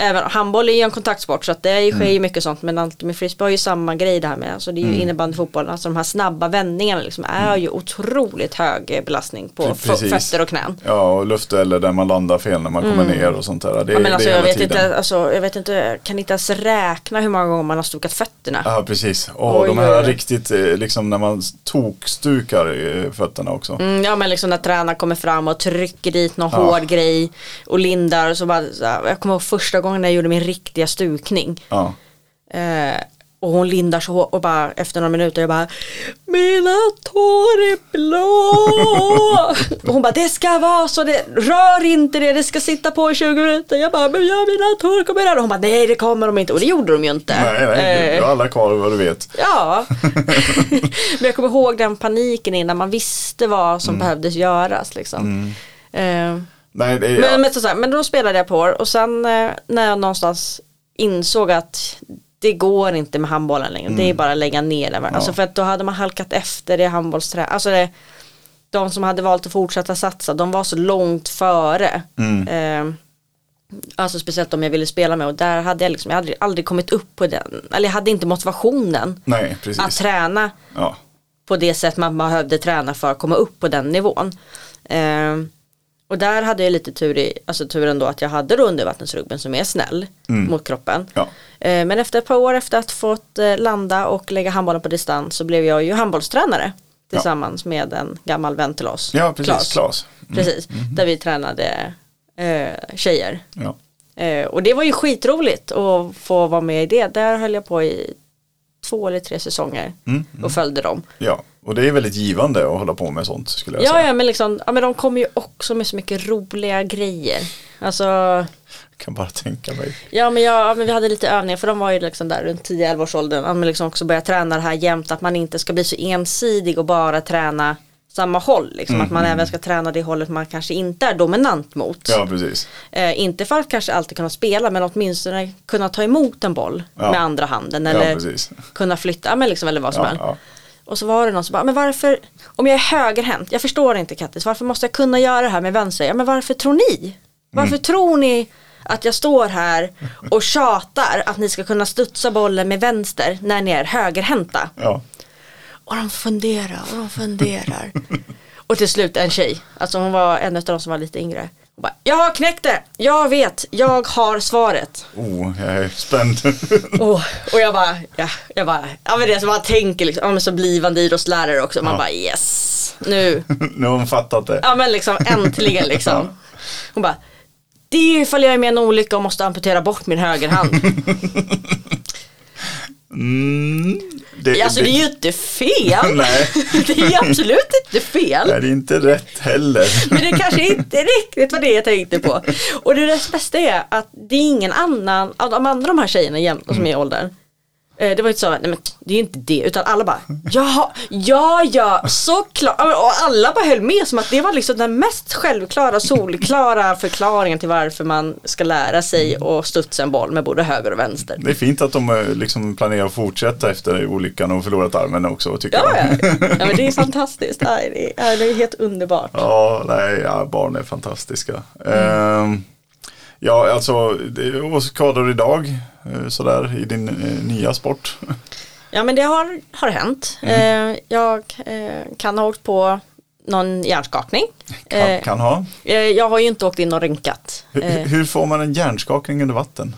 Även handboll är ju en kontaktsport så att det Mm. sker ju mycket sånt men Ultimate Frisbee har ju samma grej där med. Alltså det är ju innebandy fotboll, alltså de här snabba vändningarna liksom är ju otroligt hög eh, belastning på Mm. precis. fötter och knän. Ja, och luftdueller där man landar fel när man kommer ner och sånt där. Det, Mm. Ja, men alltså, det jag, vet tiden. inte, alltså, jag vet inte, jag kan inte ens räkna hur många gånger man har stukat fötterna. Ja, precis. Och de här riktigt, eh, liksom när man tokstukar i fötterna också. Mm, ja men liksom när tränaren kommer fram och trycker dit någon Ja. hård grej och lindar och så bara, så här, jag kommer ihåg första gången när jag gjorde min riktiga stukning. Ja. Eh, och hon lindar så och bara efter några minuter jag bara Mina tår är blå. Och hon bara det ska vara så det Rör inte det det ska sitta på i 20 minuter. Jag bara men ja mina tår kommer där och hon bara nej det kommer de inte. Och det gjorde de ju inte. Nej, nej, du Eh, har alla kvar vad du vet. Ja. Men jag kommer ihåg den paniken innan man visste vad som behövdes göras liksom. Eh, Nej, det är, men, men, så, så här, men då spelade jag på och sen eh, när jag någonstans insåg att det går inte med handbollen längre. Det är bara att lägga ner den. Alltså för att då hade man halkat efter det handbollsträ. Alltså det, de som hade valt att fortsätta satsa, de var så långt före. Eh, alltså speciellt om jag ville spela med och där hade jag liksom, jag hade aldrig, kommit upp på den. Eller jag hade inte motivationen nej, att träna Ja. på det sätt man behövde träna för att komma upp på den nivån. Eh, Och där hade jag lite tur i, alltså turen då att jag hade då undervattensrugben som är snäll mot kroppen. Ja. Eh, Men efter ett par år efter att fått eh, landa och lägga handbollen på distans så blev jag ju handbollstränare tillsammans med en gammal vän till oss. Ja, precis. Klas. Klas. Precis, där vi tränade eh, tjejer. Ja. Eh, och det var ju skitroligt att få vara med i det. Där höll jag på i två eller tre säsonger Mm, och följde dem. ja, och det är väldigt givande att hålla på med sånt skulle jag Ja, säga. ja, men liksom, ja, men de kommer ju också med så mycket roliga grejer. Alltså, Jag kan bara tänka mig. ja men, jag, ja men vi hade lite övningar för de var ju liksom där runt 10-11 års åldern. Ja, men liksom också börja träna det här jämt, att man inte ska bli så ensidig och bara träna samma håll. Liksom. Att man även ska träna det hållet man kanske inte är dominant mot. Ja, precis. Eh, inte för att kanske alltid kunna spela men åtminstone kunna ta emot en boll Ja. med andra handen Ja, eller precis. kunna flytta ja, men liksom, eller vad som Ja, helst. ja. Och så var det någon som bara, men varför, om jag är högerhänt, jag förstår inte Kattis, varför måste jag kunna göra det här med vänster? Ja men varför tror ni? Varför Mm. tror ni att jag står här och tjatar att ni ska kunna studsa bollen med vänster när ni är högerhänta? Ja. Och de funderar och de funderar. och till slut en tjej, alltså hon var en av de som var lite yngre. Bara, jag har knäckt det, jag vet, jag har svaret. Oh, jag är spänd. Och, och jag bara, ja, jag bara, ja men det är som man tänker liksom, ja men som blivande idrottslärare också, man Ja. bara yes, nu, nu har hon fattat det. ja men liksom äntligen liksom. Hon bara, det är ju ifall jag är med i en olycka och måste amputera bort min högerhand. Mm, det, alltså det är ju inte fel. Nej. det är ju absolut inte fel. Nej, det är inte rätt heller. Men det kanske inte riktigt var det jag tänkte på. Och det dess bästa är att det är ingen annan, av de andra de här tjejerna som är i åldern. Eh, Det var inte så, nej men det är ju inte det, utan alla bara, ja, ja, ja, såklart. Och alla bara höll med som att det var liksom den mest självklara, solklara förklaringen till varför man ska lära sig att studsa en boll med både höger och vänster. Det är fint att de eh, liksom planerar att fortsätta efter olyckan och förlorat armen också tycker Ja, jag. ja. ja men det är fantastiskt, Nej, det är, det är helt underbart. Ja, nej, ja, barn är fantastiska. Ehm, ja, alltså, skador idag, sådär, i din eh, nya sport. Ja men det har, har hänt. Mm. Eh, jag eh, kan ha åkt på någon hjärnskakning. Kan, Eh, kan ha. eh, jag har ju inte åkt in och rynkat. Hur, Eh, hur får man en hjärnskakning under vatten?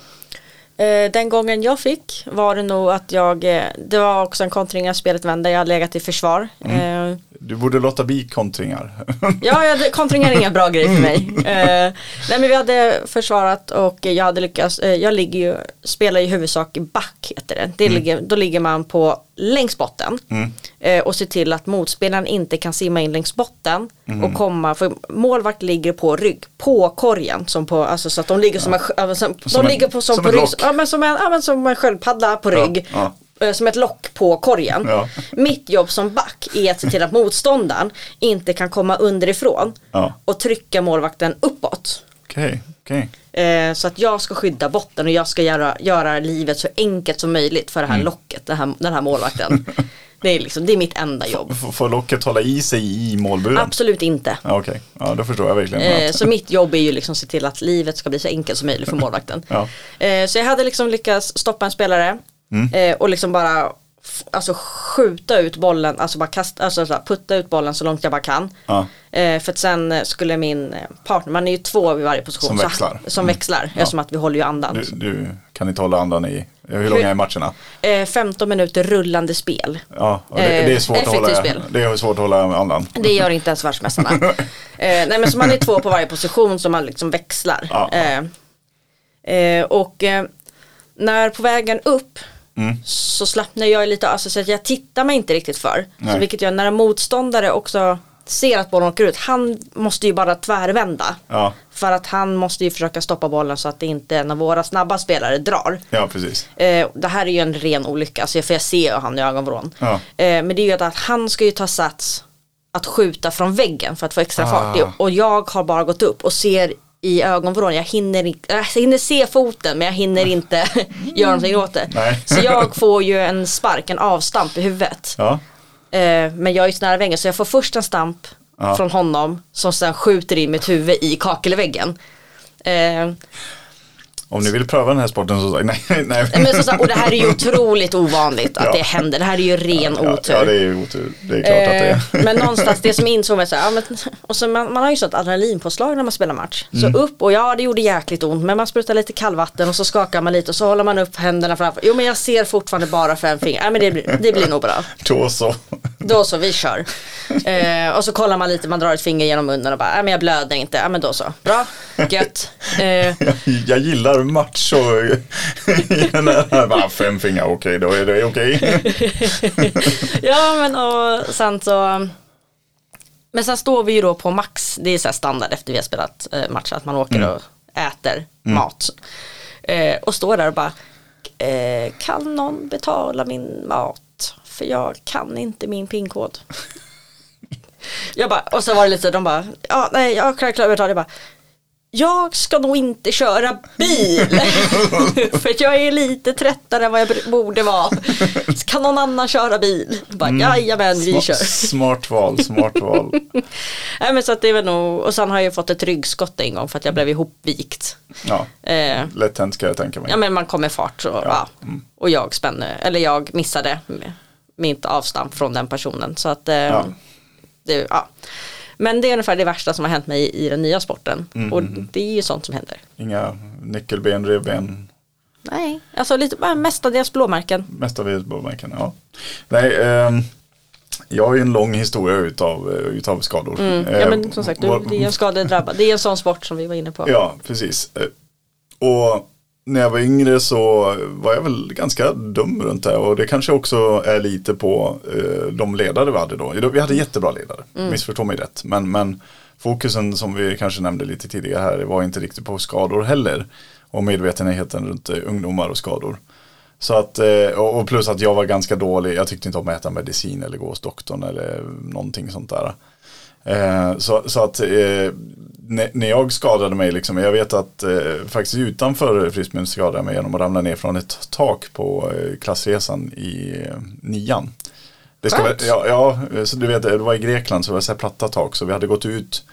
Eh, den gången jag fick var det nog att jag, eh, det var också en kontring av spelet vände, jag hade legat i försvar. Mm. Eh, Du borde låta bli kontringar. Ja, jag hade, kontring är ingen bra grej för mig. Eh, nej men vi hade försvarat och jag hade lyckats, jag ligger ju, spelar i huvudsak i back heter det. det ligger, då ligger man på längs botten eh, och ser till att motspelaren inte kan simma in längs botten och komma, för målvakt ligger på rygg, på korgen, som på, alltså så att de ligger som en, som, Som de ligger på, som som på rygg, ja men som en, ja, men som en sköldpadda på rygg. ja. eh, Som ett lock på korgen. Mitt jobb som back är att se till att motståndaren inte kan komma underifrån och trycka målvakten uppåt. Okej, okej. Eh, så att jag ska skydda botten och jag ska göra, göra livet så enkelt som möjligt för det Mm. här locket, den här, den här målvakten. det, är liksom, det är mitt enda jobb. F- Får locket hålla i sig i målburen? Absolut inte. Ja, Okej, ja, då förstår jag verkligen. Eh, så mitt jobb är ju liksom att se till att livet ska bli så enkelt som möjligt för målvakten. Ja. Eh, så jag hade liksom lyckats stoppa en spelare Mm. eh, och liksom bara alltså skjuta ut bollen, alltså bara kasta, alltså så putta ut bollen så långt jag bara kan. Ja. Eh, för att sen eh, skulle min eh, partner, man är ju två vid varje position. Som så- växlar. Som Mm. växlar, eftersom att vi håller ju andan. Du, du kan inte hålla andan i, hur långa är matcherna? Eh, 15 minuter rullande spel. Ja, det, Eh, det är svårt att effektivt hålla, spel. det är svårt att hålla andan. Det gör inte ens världsmästarna. eh, nej men så man är två på varje position som man liksom växlar. Ja. Eh, eh, och eh, när på vägen upp Mm. så slappnar jag lite, alltså så att jag tittar mig inte riktigt för. Så vilket gör när en motståndare också ser att bollen åker ut, han måste ju bara tvärvända. Ja, För att han måste ju försöka stoppa bollen så att det inte en av våra snabba spelare drar. ja precis. Eh, det här är ju en ren olycka, så jag, för jag ser ju han i ögonvrån. Ja. Eh, men det är ju att han ska ju ta sats att skjuta från väggen för att få extra Ah. fart. Och jag har bara gått upp och ser i ögonvrån, jag hinner, inte- jag hinner se foten men jag hinner inte göra någonting åt det. Nej. Så jag får ju en spark, en avstamp i huvudet. Ja, Eh, men jag är ju så nära väggen så jag får först en stamp Ja. från honom som sen skjuter in mitt huvud i kakelväggen. Eh, Om ni vill pröva den här sporten så nej, nej. Nej, Men så, sa- och det här är ju otroligt ovanligt att Ja. det händer. Det här är ju ren ja, otur. ja, det är ju otur. Det är klart att det är. Eh, men någonstans det som insåg var så här, ja, men, och så man, man har ju sånt adrenalinpåslag när man spelar match. Mm. Så upp och ja det gjorde jäkligt ont men man sprutar lite kallvatten och så skakar man lite och så håller man upp händerna framför. Jo men jag ser fortfarande bara fem fingrar. Ja, men det, blir- det blir nog bra. Då så. Då så, vi kör. Eh, och så kollar man lite, man drar ett finger genom munnen och bara, ja men jag blöder inte. Ja men då så, bra, gött. Eh, Jag gillar match och bara fem fingrar, okej då är det okej. ja men och sen så Men sen står vi ju då på max, det är så här standard efter vi har spelat eh, match att man åker och äter mat. Eh, och står där och bara eh, Kan någon betala min mat? För jag kan inte min pinkod. jag bara, och så var det lite, de bara, ja nej jag kan klara betala. Jag bara, jag ska nog inte köra bil. För jag är lite tröttare än vad jag borde vara. Kan någon annan köra bil? Bara, Jajamän, vi kör. Smart val, smart val. Nej, men så det är väl nog, och sen har jag fått ett ryggskott en gång för att jag blev ihopvikt. Ja, Eh, lätt hänt ska jag tänka mig. ja men man kommer fart och, ja. Mm. och jag spände, eller jag missade mitt avstamp från den personen. Så att, eh, Ja. det, ja. Men det är ungefär det värsta som har hänt mig i, den nya sporten. Mm, Och det är ju sånt som händer. Inga nyckelben, revben, Nej, alltså lite, mestadels blåmärken. mestadels blåmärken. Ja. Nej, ehm, jag har ju en lång historia utav, eh, utav skador. Mm. Ja Eh, men som sagt, du, det är en skadedrabbad. Det är en sån sport som vi var inne på. Ja, precis. Eh, Och när jag var yngre så var jag väl ganska dum runt det och det kanske också är lite på eh, de ledare vi hade då. Vi hade jättebra ledare, missförstå mig rätt. Men, men fokusen som vi kanske nämnde lite tidigare här var inte riktigt på skador heller. Och medvetenheten runt eh, ungdomar och skador. Så att, eh, och plus att jag var ganska dålig, jag tyckte inte om att äta medicin eller gå hos doktorn eller någonting sånt där. Eh, så, så att när, jag skadade mig, liksom, jag vet att eh, faktiskt utanför frisbeen skadade jag mig genom att ramla ner från ett tak på eh, klassresan i eh, nian. Det ska, väl- ja, ja, så du vet, det var i Grekland så det var så här platta tak så vi hade gått ut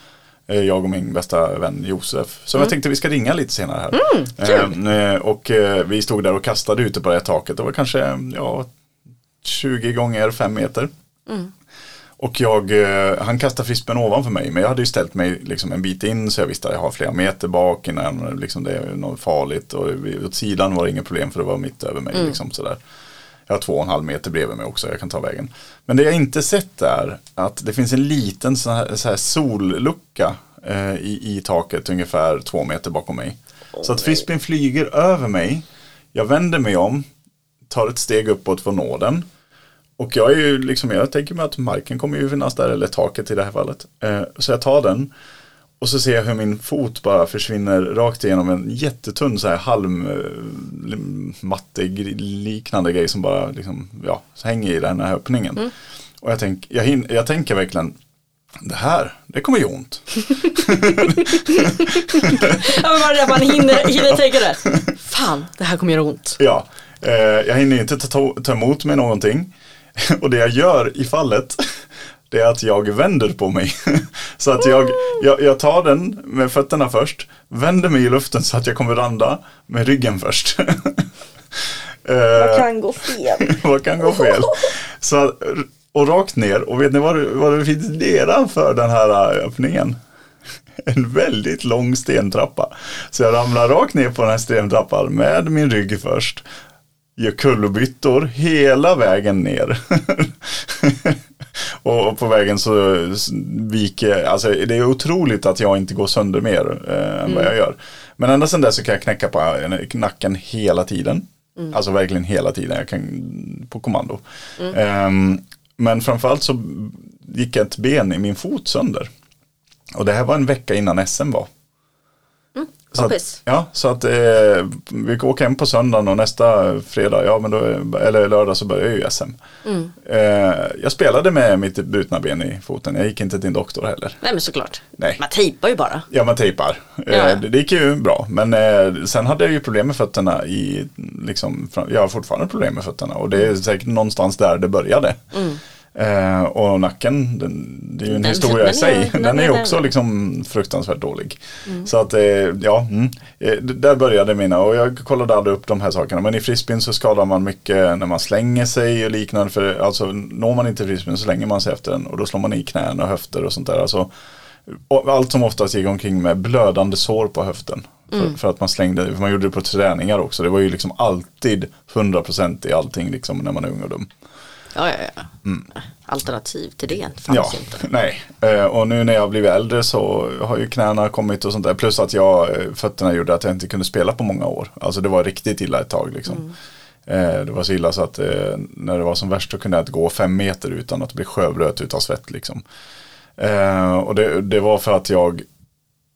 eh, jag och min bästa vän Josef. Så jag tänkte vi ska ringa lite senare här. kul. Eh, och eh, vi stod där och kastade ute på det här taket. Det var kanske ja, 20 gånger 5 meter. Och jag, eh, han kastade frisbeen ovanför mig men jag hade ju ställt mig liksom en bit in så jag visste att jag har flera meter bak innan liksom det är något farligt och åt sidan var det inget problem för det var mitt över mig. Liksom sådär. Jag har två och en halv meter bredvid mig också, jag kan ta vägen. Men det jag inte sett är att det finns en liten så här, så här sollucka eh, i, i taket ungefär två meter bakom mig. så att frisbeen flyger över mig, jag vänder mig om, tar ett steg uppåt för att nå den. Och jag är ju liksom, jag tänker mig att marken kommer ju finnas där, eller taket i det här fallet. Eh, så jag tar den och så ser jag hur min fot bara försvinner rakt igenom en jättetunn så här halmmatte liknande grej som bara liksom, ja, hänger i den här öppningen. Och jag, tänk, jag, hin- jag tänker verkligen, det här, det kommer ju ont. Ja men bara det att man hinner, hinner tänka det. Fan, det här kommer göra ont. Ja, eh, jag hinner inte ta, ta emot mig någonting. Och det jag gör i fallet, det är att jag vänder på mig. Så att jag, jag, jag tar den med fötterna först, vänder mig i luften så att jag kommer randa med ryggen först. Eh, kan gå fel? vad kan gå fel? Så, och rakt ner, och vet ni vad, vad det finns nedanför den här äh, öppningen? En väldigt lång stentrappa. Så jag ramlar rakt ner på den här stentrappan med min rygg först. Gör kullerbyttor hela vägen ner. och på vägen så viker, alltså det är otroligt att jag inte går sönder mer eh, än vad jag gör. Men ända sedan dess så kan jag knäcka på eh, nacken hela tiden. Alltså verkligen hela tiden, jag kan på kommando. Ehm, men framförallt så gick ett ben i min fot sönder. Och det här var en vecka innan SM var. Så att, ja, så att eh, vi åker hem på söndagen och nästa fredag, ja men då, eller lördag så börjar ju SM. Mm. Eh, jag spelade med mitt brutna ben i foten, jag gick inte till en doktor heller. Nej men såklart. Nej. Man tejpar ju bara. Ja, man tejpar. Ja. Eh, det, det gick ju bra. Men eh, sen hade jag ju problem med fötterna i, liksom, jag har fortfarande problem med fötterna. Och det är säkert någonstans där det började. Eh, och nacken, den, det är ju en Den- historia den i sig. Den, den är också liksom fruktansvärt dålig. Så att, eh, ja, mm. Eh, där började mina och jag kollade aldrig upp de här sakerna. Men i frisbeen så skadar man mycket när man slänger sig och liknande. För alltså når man inte frisbeen så slänger man sig efter den och då slår man i knän och höfter och sånt där. Alltså, allt som oftast gick omkring med blödande sår på höften. För, för att man slängde, för man gjorde det på träningar också. Det var ju liksom alltid 100% i allting liksom när man är ung och dum. Ja, ja, ja. Alternativ till det fanns Ja, inte. nej. Eh, Och nu när jag har blivit äldre så har ju knäna kommit och sånt där. Plus att jag, eh, fötterna gjorde att jag inte kunde spela på många år. Alltså det var riktigt illa ett tag liksom. Eh, Det var så illa så att när det var som värst så kunde jag inte gå fem meter utan att bli sjövröt utav svett liksom. Och det, det var för att jag,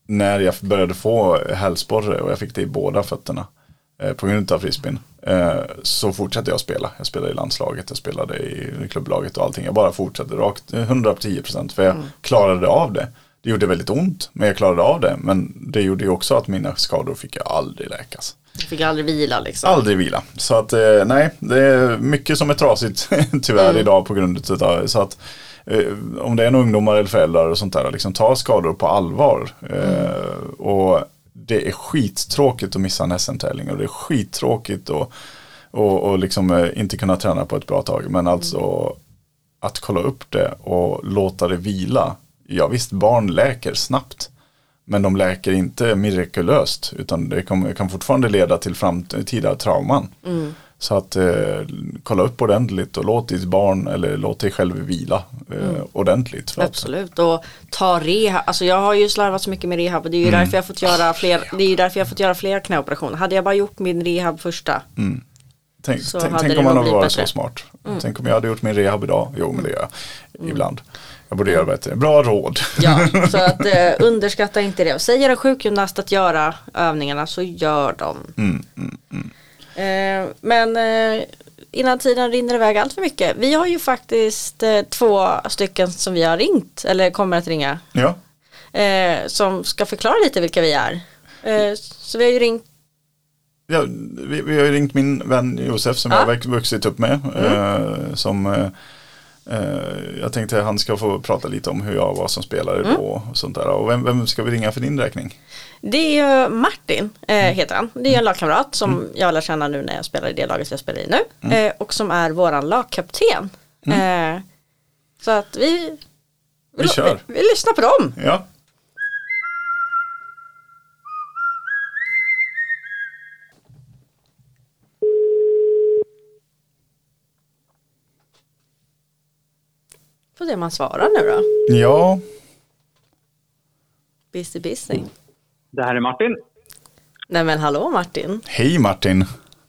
när jag började få hälsporre och jag fick det i båda fötterna på grund av frisbeen. Eh, så fortsatte jag spela. Jag spelade i landslaget, jag spelade i klubblaget och allting. Jag bara fortsatte rakt 110% för jag klarade av det. Det gjorde väldigt ont, men jag klarade av det. Men det gjorde ju också att mina skador fick jag aldrig läkas. Du fick aldrig vila liksom. Aldrig vila. Så att eh, nej, det är mycket som är trasigt tyvärr idag på grund av det. Så att eh, om det är en ungdomar eller föräldrar och sånt där, liksom ta skador på allvar. Eh, och det är skittråkigt att missa en SM-tävling och det är skittråkigt att och, och liksom eh, inte kunna träna på ett bra tag. Men alltså att kolla upp det och låta det vila. Ja visst, barn läker snabbt. Men de läker inte mirakulöst utan det kan, kan fortfarande leda till framtida trauman. Mm. Så att eh, kolla upp ordentligt och låt ditt barn eller låt dig själv vila eh, ordentligt. För att, Absolut och ta rehab, alltså jag har ju slarvat så mycket med rehab och det är ju Mm. därför jag fått göra fler, det är ju därför jag fått göra fler knäoperationer. Hade jag bara gjort min rehab första, tänk så tänk, hade tänk det om man hade varit bättre. Mm. så smart. Tänk om jag hade gjort min rehab idag. Jo men det gör jag ibland. Jag borde göra bättre. Bra råd. ja, så att eh, underskatta inte det. Säger en sjukgymnast att göra övningarna så gör de. Mm, mm, mm. Eh, men eh, innan tiden rinner iväg allt för mycket. Vi har ju faktiskt eh, två stycken som vi har ringt, eller kommer att ringa, Ja, som ska förklara lite vilka vi är. Så vi har ju ringt, Ja, vi, vi har ringt min vän Josef som Ja. jag har vuxit upp med. Eh, som jag tänkte han ska få prata lite om hur jag var som spelare då och sånt där. Och vem, vem ska vi ringa för din räkning? det är Martin, eh, heter han. Det är en lagkamrat som jag lär känna nu när jag spelar i det laget jag spelar i nu. Eh, och som är våran lagkapten. Eh, så att vi, Vi kör. Vi, vi lyssnar på dem. Ja, Får se om han svarar nu då. ja. Busy busy. Det här är Martin. Nej men hallå Martin. Hej Martin.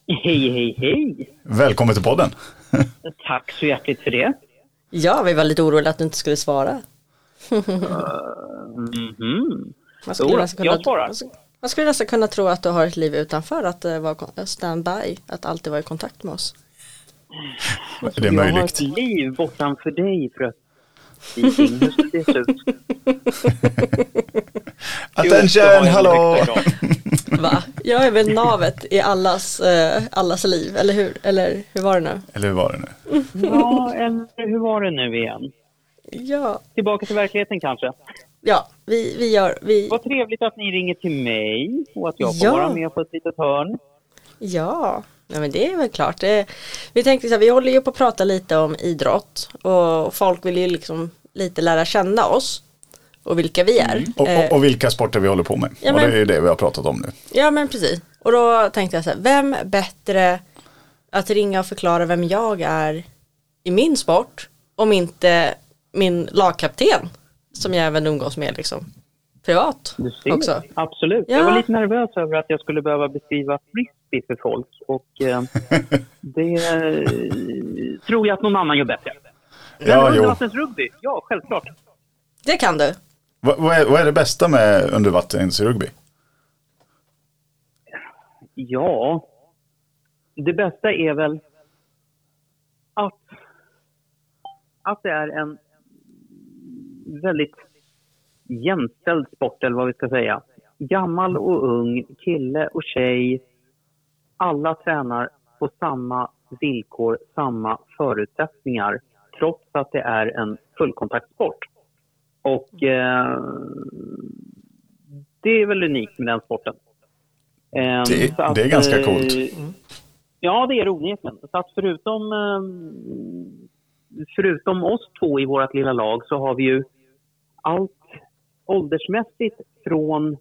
Hej, hej, hej. Välkommen till podden. Tack så hjärtligt för det. Ja, vi var lite oroliga att du inte skulle svara. Mhm. Man skulle, Jo nästan jag svarar. man skulle- man nästan kunna tro att du har ett liv utanför, att det var kon- standby, att alltid vara i kontakt med oss. Är det Jag har möjligt? ett liv bortanför dig för ut? Attention, hallå! Va? Jag är väl navet i allas, eh, allas liv, eller hur? Eller hur var det nu? Eller hur var det nu? Ja, eller hur var det nu igen? Ja, Tillbaka till verkligheten kanske. ja vi, vi gör, vi, Vad trevligt att ni ringer till mig och att jag får Ja. vara med på ett litet hörn. ja. Ja men det är väl klart. Det, vi tänkte så här, vi håller ju på att prata lite om idrott och folk vill ju liksom lite lära känna oss och vilka vi är. Och, Eh, och, och vilka sporter vi håller på med. Ja, och det men- är det vi har pratat om nu. Ja men precis. Och då tänkte jag så här, vem bättre att ringa och förklara vem jag är i min sport om inte min lagkapten som jag även umgås med liksom privat också. Absolut. Ja. Jag var lite nervös över att jag skulle behöva beskriva frisbee för folk och eh, det eh, tror jag att någon annan gör bättre. Men Ja, undervattensrugby, ja självklart. Det kan du. Vad, vad, är, vad är det bästa med undervattensrugby? Ja, det bästa är väl att, att det är en väldigt jämställd sport, eller vad vi ska säga. Gammal och ung, kille och tjej. Alla tränar på samma villkor, samma förutsättningar. trots att det är en fullkontaktsport. Och eh, det är väl unikt med den sporten. Eh, Det- att, det är ganska eh, coolt. Ja, det är det onekligen. Så att förutom, eh, förutom oss två i vårt lilla lag så har vi ju allt åldersmässigt från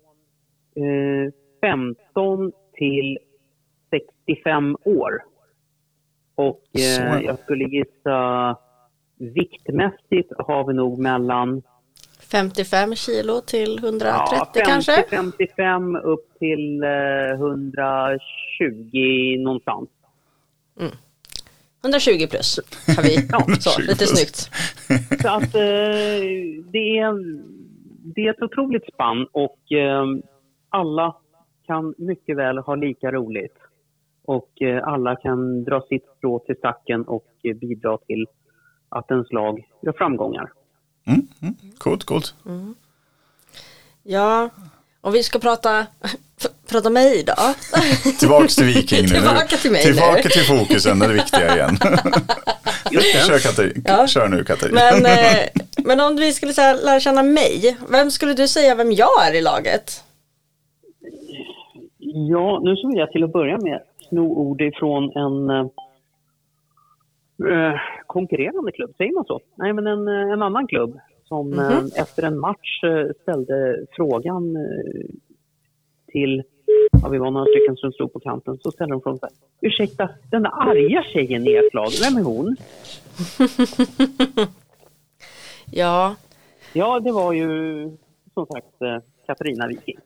eh, 15 till 65 år. Och eh, jag skulle gissa viktmässigt har vi nog mellan 55 kilo till 130 ja, 50, kanske? 55 upp till eh, 120 någonstans. 120 plus har vi. Ja, så, 120 lite snyggt. Så att eh, det, är, det är ett otroligt spann och eh, alla kan mycket väl ha lika roligt. Och eh, alla kan dra sitt strå till stacken och eh, bidra till att ens lag gör framgångar. Mm, mm, coolt, coolt. Ja, om vi ska prata, prata mig då. Tillbaks till Viking nu. Tillbaka till mig Tillbaka nu. till fokusen, det är det viktiga igen. Kör, Katar- Ja. Kör nu Katarina. Men, eh, men om vi skulle säga, lära känna mig, vem skulle du säga vem jag är i laget? Ja, nu så vill jag till att börja med sno ord ifrån en eh, eh, konkurrerande klubb, säger man så? Nej, men en, eh, en annan klubb som eh, efter en match eh, ställde frågan till, ja vi var några stycken som stod på kanten, så ställde de frågan så här, ursäkta, den där arga tjejen i ert lag, vem är hon? Ja, Ja, det var ju som sagt Katarina Viking.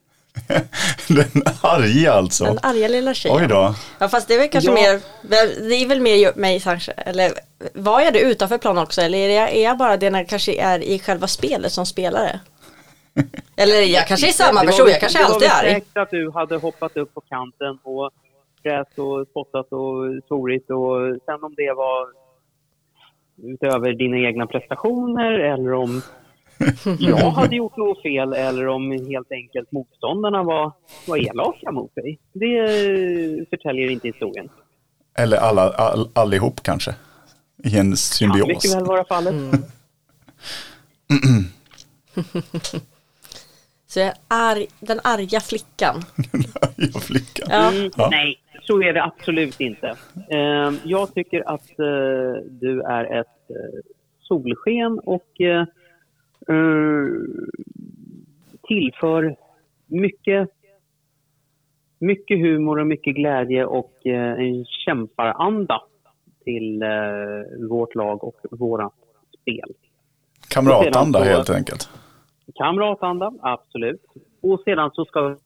Den arga alltså. den arga lilla tjejen. Oj då. Ja fast det är väl kanske Ja. mer, det är väl mer mig kanske, eller var jag det utanför plan också eller är jag, är jag bara det när jag kanske är i själva spelet som spelare? Eller jag kanske är samma Det var person, väl- jag kanske det alltid är. säkert att du hade hoppat upp på kanten och fräst och spottat och svorit och sen om det var utöver dina egna prestationer eller om jag hade gjort något fel eller om helt enkelt motståndarna var, var elaka mot dig. Det eh, förtäljer inte historien. Eller alla, all, allihop kanske. I en Kan symbios. mycket väl vara fallet. Så jag är arg, den arga flickan. ja, flickan. Ja. Mm, Ja. Nej, så är det absolut inte. Eh, jag tycker att eh, du är ett eh, solsken och tillför mycket, mycket humor och mycket glädje och eh, en kämparanda till eh, vårt lag och våra spel. Kamratanda helt enkelt. Kamratanda, absolut. Och sedan så ska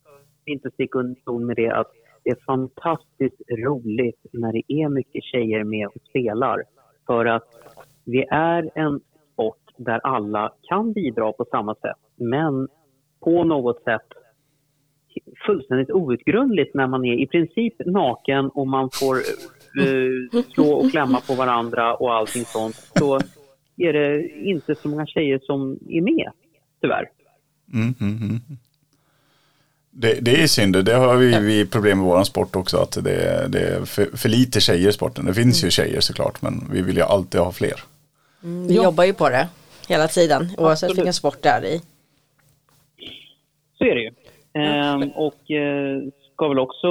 vi inte sticka under med det att det är fantastiskt roligt när det är mycket tjejer med och spelar. För att vi är en där alla kan bidra på samma sätt. Men på något sätt fullständigt outgrundligt när man är i princip naken och man får eh, slå och klämma på varandra och allting sånt. Så är det inte så många tjejer som är med, tyvärr. Mm, mm, mm. Det, det är synd, det har vi, vi problem med våran sport också. Att det, det är för, för lite tjejer i sporten. Det finns ju tjejer såklart, men vi vill ju alltid ha fler. Vi jobbar ju på det hela tiden oavsett Absolut. vilken sport det är i. Så är det ju. Ehm, och eh, ska väl också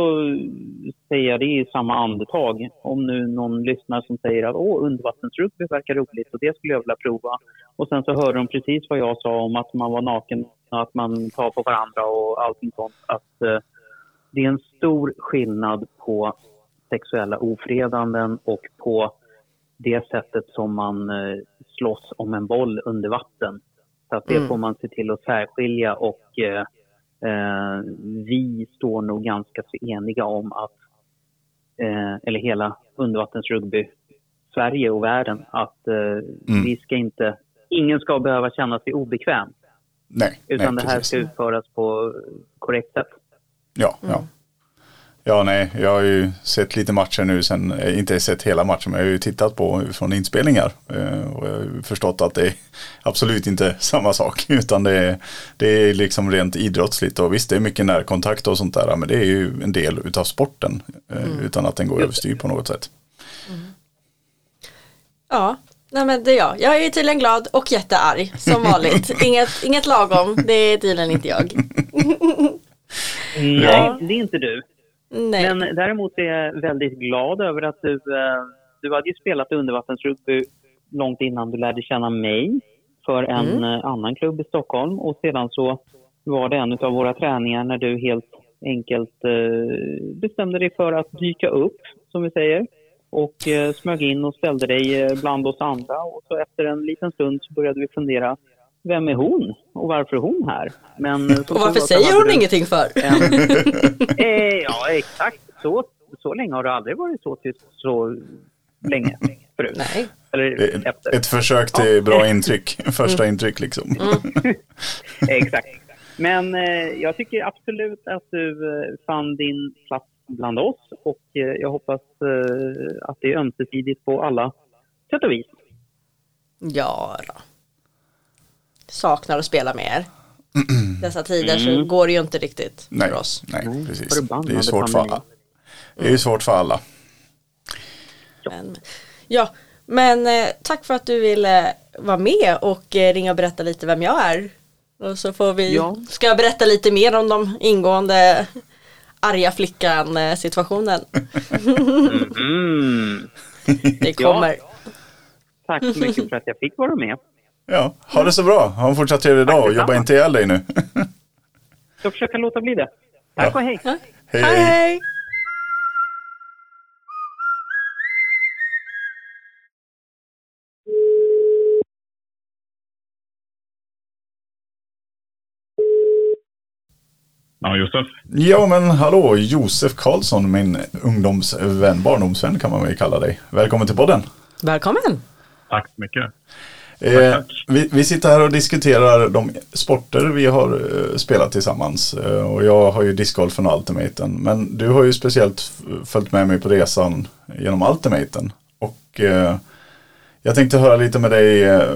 säga det i samma andetag. Om nu någon lyssnar som säger att Åh, undervattensrugby verkar roligt och det skulle jag vilja prova. Och sen så hör de precis vad jag sa om att man var naken och att man tar på varandra och allting sånt. Att eh, det är en stor skillnad på sexuella ofredanden och på det sättet som man eh, slåss om en boll under vatten. Så att det Mm. får man se till att särskilja och eh, eh, vi står nog ganska så eniga om att, eh, eller hela undervattensrugby, Sverige och världen, att eh, vi ska inte, ingen ska behöva känna sig obekväm. Nej, Utan nej, det här precis. ska utföras på korrekt sätt. Ja, ja. Ja, nej, jag har ju sett lite matcher nu sen, eh, inte sett hela matchen, men jag har ju tittat på från inspelningar. eh, Och jag har förstått att det är absolut inte samma sak, utan det är, det är liksom rent idrottsligt. Och visst, det är mycket närkontakt och sånt där, men det är ju en del utav sporten, eh, utan att den går överstyr på något sätt. Ja, Nej men det är jag. Jag är tydligen glad och jättearg som vanligt. inget, inget lagom, det är tydligen inte jag. Nej, det är inte du. Nej. Men däremot är jag väldigt glad över att du, eh, du hade ju spelat undervattensrugby långt innan du lärde känna mig för en Mm. eh, annan klubb i Stockholm och sedan så var det en av våra träningar när du helt enkelt eh, bestämde dig för att dyka upp, som vi säger, och smög in och ställde dig bland oss andra och så efter en liten stund så började vi fundera vem är hon och varför är hon här? Men, eh, Och varför säger hon ingenting för? Eh, ja, exakt. Så, så länge har det aldrig varit så tyst så länge förut. Nej. Eller Ett, efter. ett försök till bra intryck, första intryck liksom. Exakt. Men eh, jag tycker absolut att du eh, fann din plats bland oss och eh, jag hoppas eh, att det är ömsesidigt på alla sätt och vis. Ja då. Saknar att spela med er. Dessa tider så Mm. går det ju inte riktigt Nej, för oss. nej precis. Det är ju svårt för alla. Det är ju svårt för alla. Men, ja, men eh, tack för att du ville vara med och eh, ringa och berätta lite vem jag är. Och så får vi, Ja. ska jag berätta lite mer om de ingående arga flickan eh, situationen. Mm. Det Ja. kommer. Tack så mycket för att jag fick vara med. Ja, ha det så bra. Ha en fortsatt trevlig dag och jobba inte ihjäl dig nu. Jag ska försöka låta bli det. Tack och hej. Ja. Hej, Hej hej. hej! Ja, Josef. Ja men hallå, Josef Karlsson, min ungdomsvän, barndomsvän kan man väl kalla dig. Välkommen till podden. Välkommen! Tack så mycket. Eh, vi, vi sitter här och diskuterar de sporter vi har eh, spelat tillsammans. Eh, och jag har ju discgolfen och ultimaten. Men du har ju speciellt följt med mig på resan genom ultimaten. Och eh, jag tänkte höra lite med dig, eh,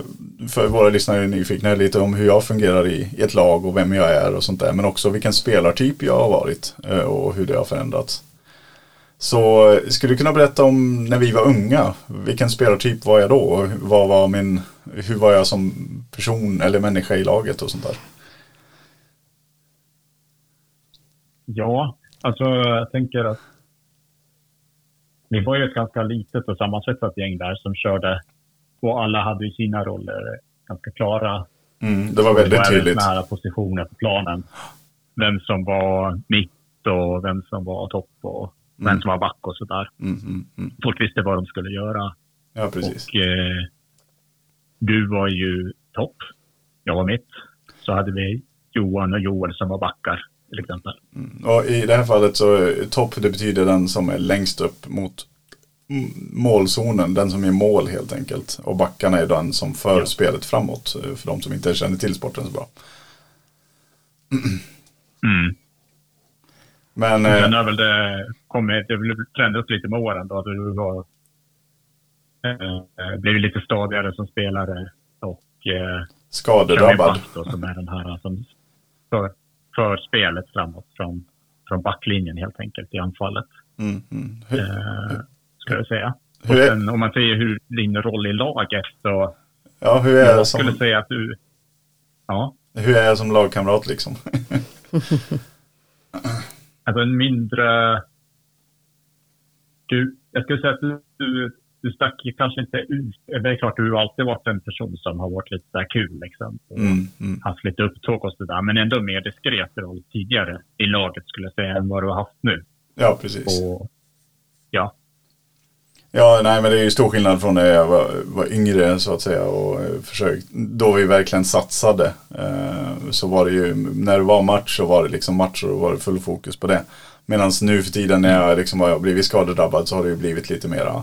för våra lyssnare är nyfikna, lite om hur jag fungerar i, i ett lag och vem jag är och sånt där. Men också vilken spelartyp jag har varit eh, och hur det har förändrats. Så skulle du kunna berätta om när vi var unga? Vilken spelartyp var jag då? Vad var min, hur var jag som person eller människa i laget och sånt där? Ja, alltså jag tänker att vi var ju ett ganska litet och sammansvetsat gäng där som körde och alla hade ju sina roller ganska klara. Mm, det var Det väldigt var tydligt. nära positioner på planen. Vem som var mitt och vem som var topp och vem som var back och sådär. Mm, mm, mm. Folk visste vad de skulle göra. Ja, precis. Och eh, du var ju topp. Jag var mitt. Så hade vi Johan och Joel som var backar till exempel. Och i det här fallet så topp det betyder den som är längst upp mot mm, målzonen, den som är mål helt enkelt. Och backarna är den som för Ja. spelet framåt eh, för de som inte känner till sporten så bra. Mm. Men Sen eh, har väl det kommit, det har förändrats lite med åren då. Du var, eh, blev lite stadigare som spelare och eh, skadedrabbad. då, som är den här som för, för spelet framåt från, från backlinjen helt enkelt i anfallet. Mm, mm. Hur, Eh, ska jag säga. Och Hur är- sen om man säger hur din roll i laget så ja, hur är, jag jag skulle som, säga att du, ja, hur är jag som lagkamrat liksom? alltså en mindre, du, jag skulle säga att du, du, stack kanske inte ut. Det är klart, du har alltid varit en person som har varit lite så kul liksom. Och Mm, mm. haft lite upptåg och sådär. Men ändå mer diskret roll tidigare i laget skulle jag säga än vad du har haft nu. Ja, precis. Och ja, Ja, nej men det är ju stor skillnad från när jag var, var yngre så att säga och eh, försökt, då vi verkligen satsade. Eh, så var det ju, när det var match så var det liksom match och då var det full fokus på det. Medan nu för tiden när jag liksom har blivit skadedrabbad så har det ju blivit lite mera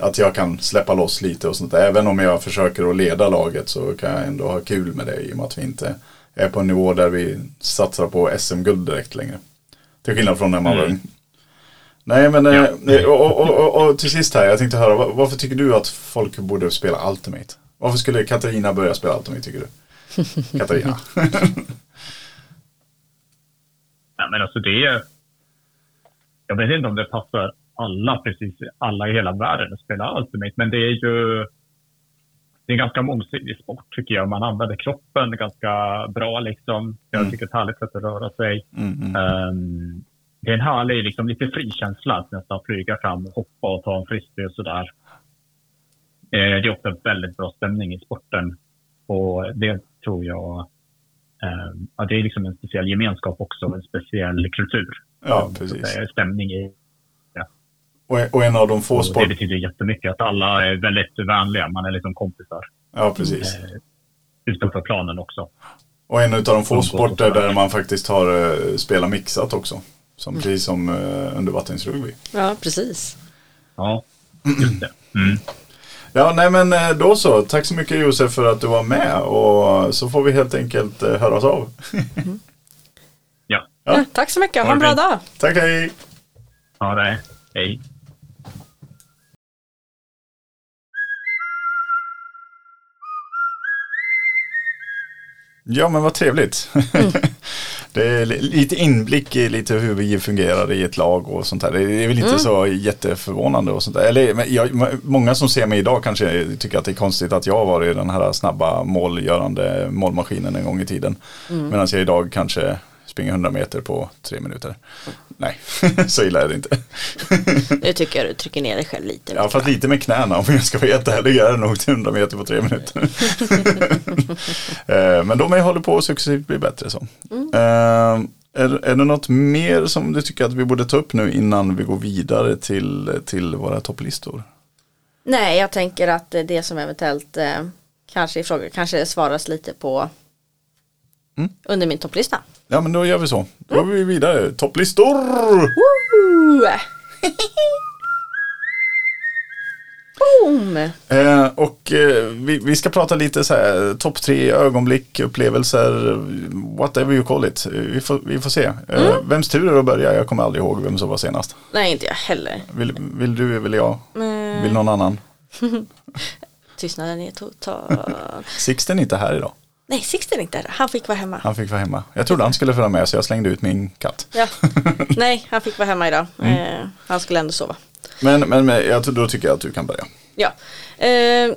att jag kan släppa loss lite och sånt. Även om jag försöker att leda laget så kan jag ändå ha kul med det i och med att vi inte är på en nivå där vi satsar på SM-guld direkt längre. Till skillnad från när man var Mm. ung. Nej men Ja. eh, och, och, och, och till sist här, jag tänkte höra, var- varför tycker du att folk borde spela Ultimate? Varför skulle Katarina börja spela Ultimate tycker du? Katarina. ja men alltså det är, jag vet inte om det passar alla precis, alla i hela världen att spela Ultimate. Men det är ju, det är en ganska mångsidig sport tycker jag. Man använder kroppen ganska bra liksom. Jag Mm. tycker det är ett härligt sätt att röra sig. Mm, mm. Ehm, det är en härlig, liksom, lite fri känsla att nästan flyga fram och hoppa och ta en frisbee och sådär. Eh, det är ofta väldigt bra stämning i sporten och det tror jag ehm, ja, det är liksom en speciell gemenskap också, en speciell kultur. Ja, precis. Stämning i Och, och en av de få och sport... det betyder jättemycket att alla är väldigt vänliga. Man är liksom kompisar Ja, precis. eh, utanför planen också. Och en av de få sporter där man faktiskt har spelat mixat också. Som precis som uh, undervattensrugby. Ja, precis. Ja, just det. Mm. Ja, nej men eh, då så. Tack så mycket Josef för att du var med. Och så får vi helt enkelt uh, höras av. Ja, Ja. Ja, tack så mycket, ha en bra dag. Tack, hej! ha det. Hej. Ja, men vad trevligt. det är li- lite inblick i lite hur vi fungerar i ett lag och sånt där. Det är väl inte så jätteförvånande och sånt där. Eller jag, många som ser mig idag kanske tycker att det är konstigt att jag har varit den här snabba målgörande målmaskinen en gång i tiden. Medan jag idag kanske springer 100 meter på tre minuter. Nej, så illa är det inte. Nu tycker jag du trycker ner dig själv lite. Ja, fast lite med knäna om jag ska vara jätteärlig är det nog till 100 meter på tre minuter. Eh, Men de är håller på att successivt bli bättre så. Eh, Är, är det något mer som du tycker att vi borde ta upp nu innan vi går vidare till, till våra topplistor? Nej, jag tänker att det som eventuellt eh, kanske i kanske svaras lite på Mm. under min topplista. Ja men då gör vi så. Då går vi vidare. Topplistor! Woo! Boom! Eh, och eh, vi, vi ska prata lite så här topp tre ögonblick, upplevelser, whatever you call it. Vi får, vi får se. Eh, Vems tur är det att börja? Jag kommer aldrig ihåg vem som var senast. Nej, inte jag heller. Vill, vill du, vill jag? Mm. Vill någon annan? Tystnaden är total. Sixten är inte här idag. Nej, Sixten inte. Han fick vara hemma. Han fick vara hemma. Jag trodde han skulle följa med så jag slängde ut min katt. Ja. Nej, han fick vara hemma idag. Eh, han skulle ändå sova. Men, men, men jag, då tycker jag att du kan börja. Ja. Eh,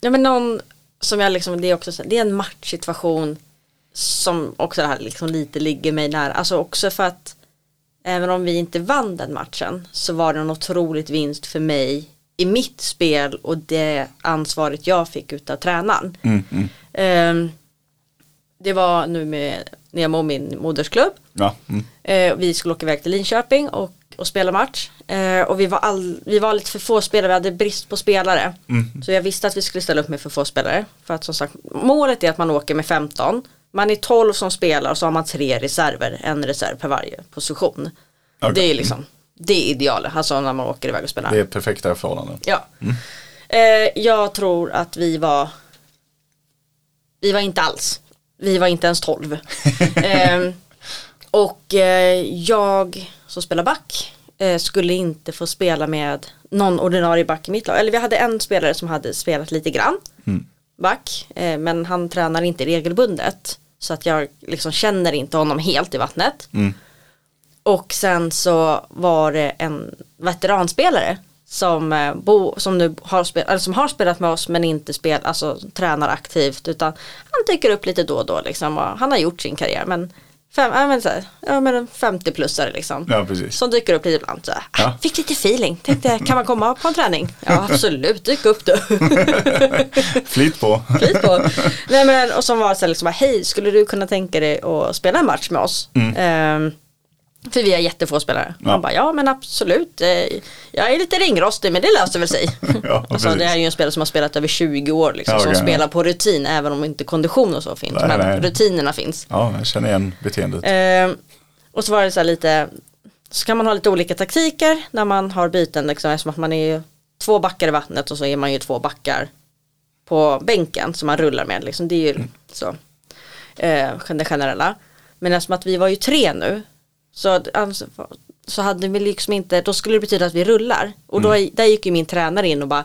ja men någon som jag liksom, det är också så- det är en matchsituation som också här liksom lite ligger mig nära. Alltså också för att även om vi inte vann den matchen så var det en otroligt vinst för mig i mitt spel och det ansvaret jag fick utav tränaren. Mm, mm. Eh, det var nu med Nemo, min modersklubb. Ja, mm. Eh, vi skulle åka iväg till Linköping och, och spela match. Eh, och vi var, all, vi var lite för få spelare, vi hade brist på spelare. Så jag visste att vi skulle ställa upp med för få spelare. För att som sagt, målet är att man åker med 15. Man är 12 som spelar och så har man tre reserver, en reserv per varje position. Okej. Det är liksom, det är idealet, alltså när man åker iväg och spelar. det är perfekta förhållanden. Ja. Eh, jag tror att vi var Vi var inte alls Vi var inte ens 12 eh, Och eh, jag som spelar back eh, Skulle inte få spela med Någon ordinarie back i mitt lag Eller vi hade en spelare som hade spelat lite grann Back eh, Men han tränar inte regelbundet Så att jag liksom känner inte honom helt i vattnet Mm. Och sen så var det en veteranspelare som, eh, bo, som nu har, spel, eller som har spelat med oss men inte spel, alltså, tränar aktivt utan han dyker upp lite då och då liksom och han har gjort sin karriär men, fem, ja, men, så här, ja, men en 50-plussare liksom. Ja. Som dyker upp lite ibland så här, Ja. "Ah, fick lite feeling, tänkte kan man komma på en träning? Ja absolut, dyk upp du. Flyt på. Flit på. Nej men och som var så här liksom, hej skulle du kunna tänka dig att spela en match med oss? Ehm, för vi har jättefå spelare. Mm. Ja. Han bara, ja men absolut. Eh, Jag är lite ringrostig men det löser väl sig. Ja, alltså, det precis. är ju en spelare som har spelat över 20 år liksom, Ja, som okej, spelar på rutin även om inte kondition och så finns. Nej, men nej. rutinerna finns. Ja, jag känner igen beteendet. Ehm, och så var det så här lite, så kan man ha lite olika taktiker när man har byten liksom, eftersom att man är två backar i vattnet och så är man ju två backar på bänken som man rullar med. Liksom, det är ju så eh, det generella. Men eftersom att vi var ju tre nu så, alltså, så hade vi liksom inte, då skulle det betyda att vi rullar. Och då, där gick ju min tränare in och bara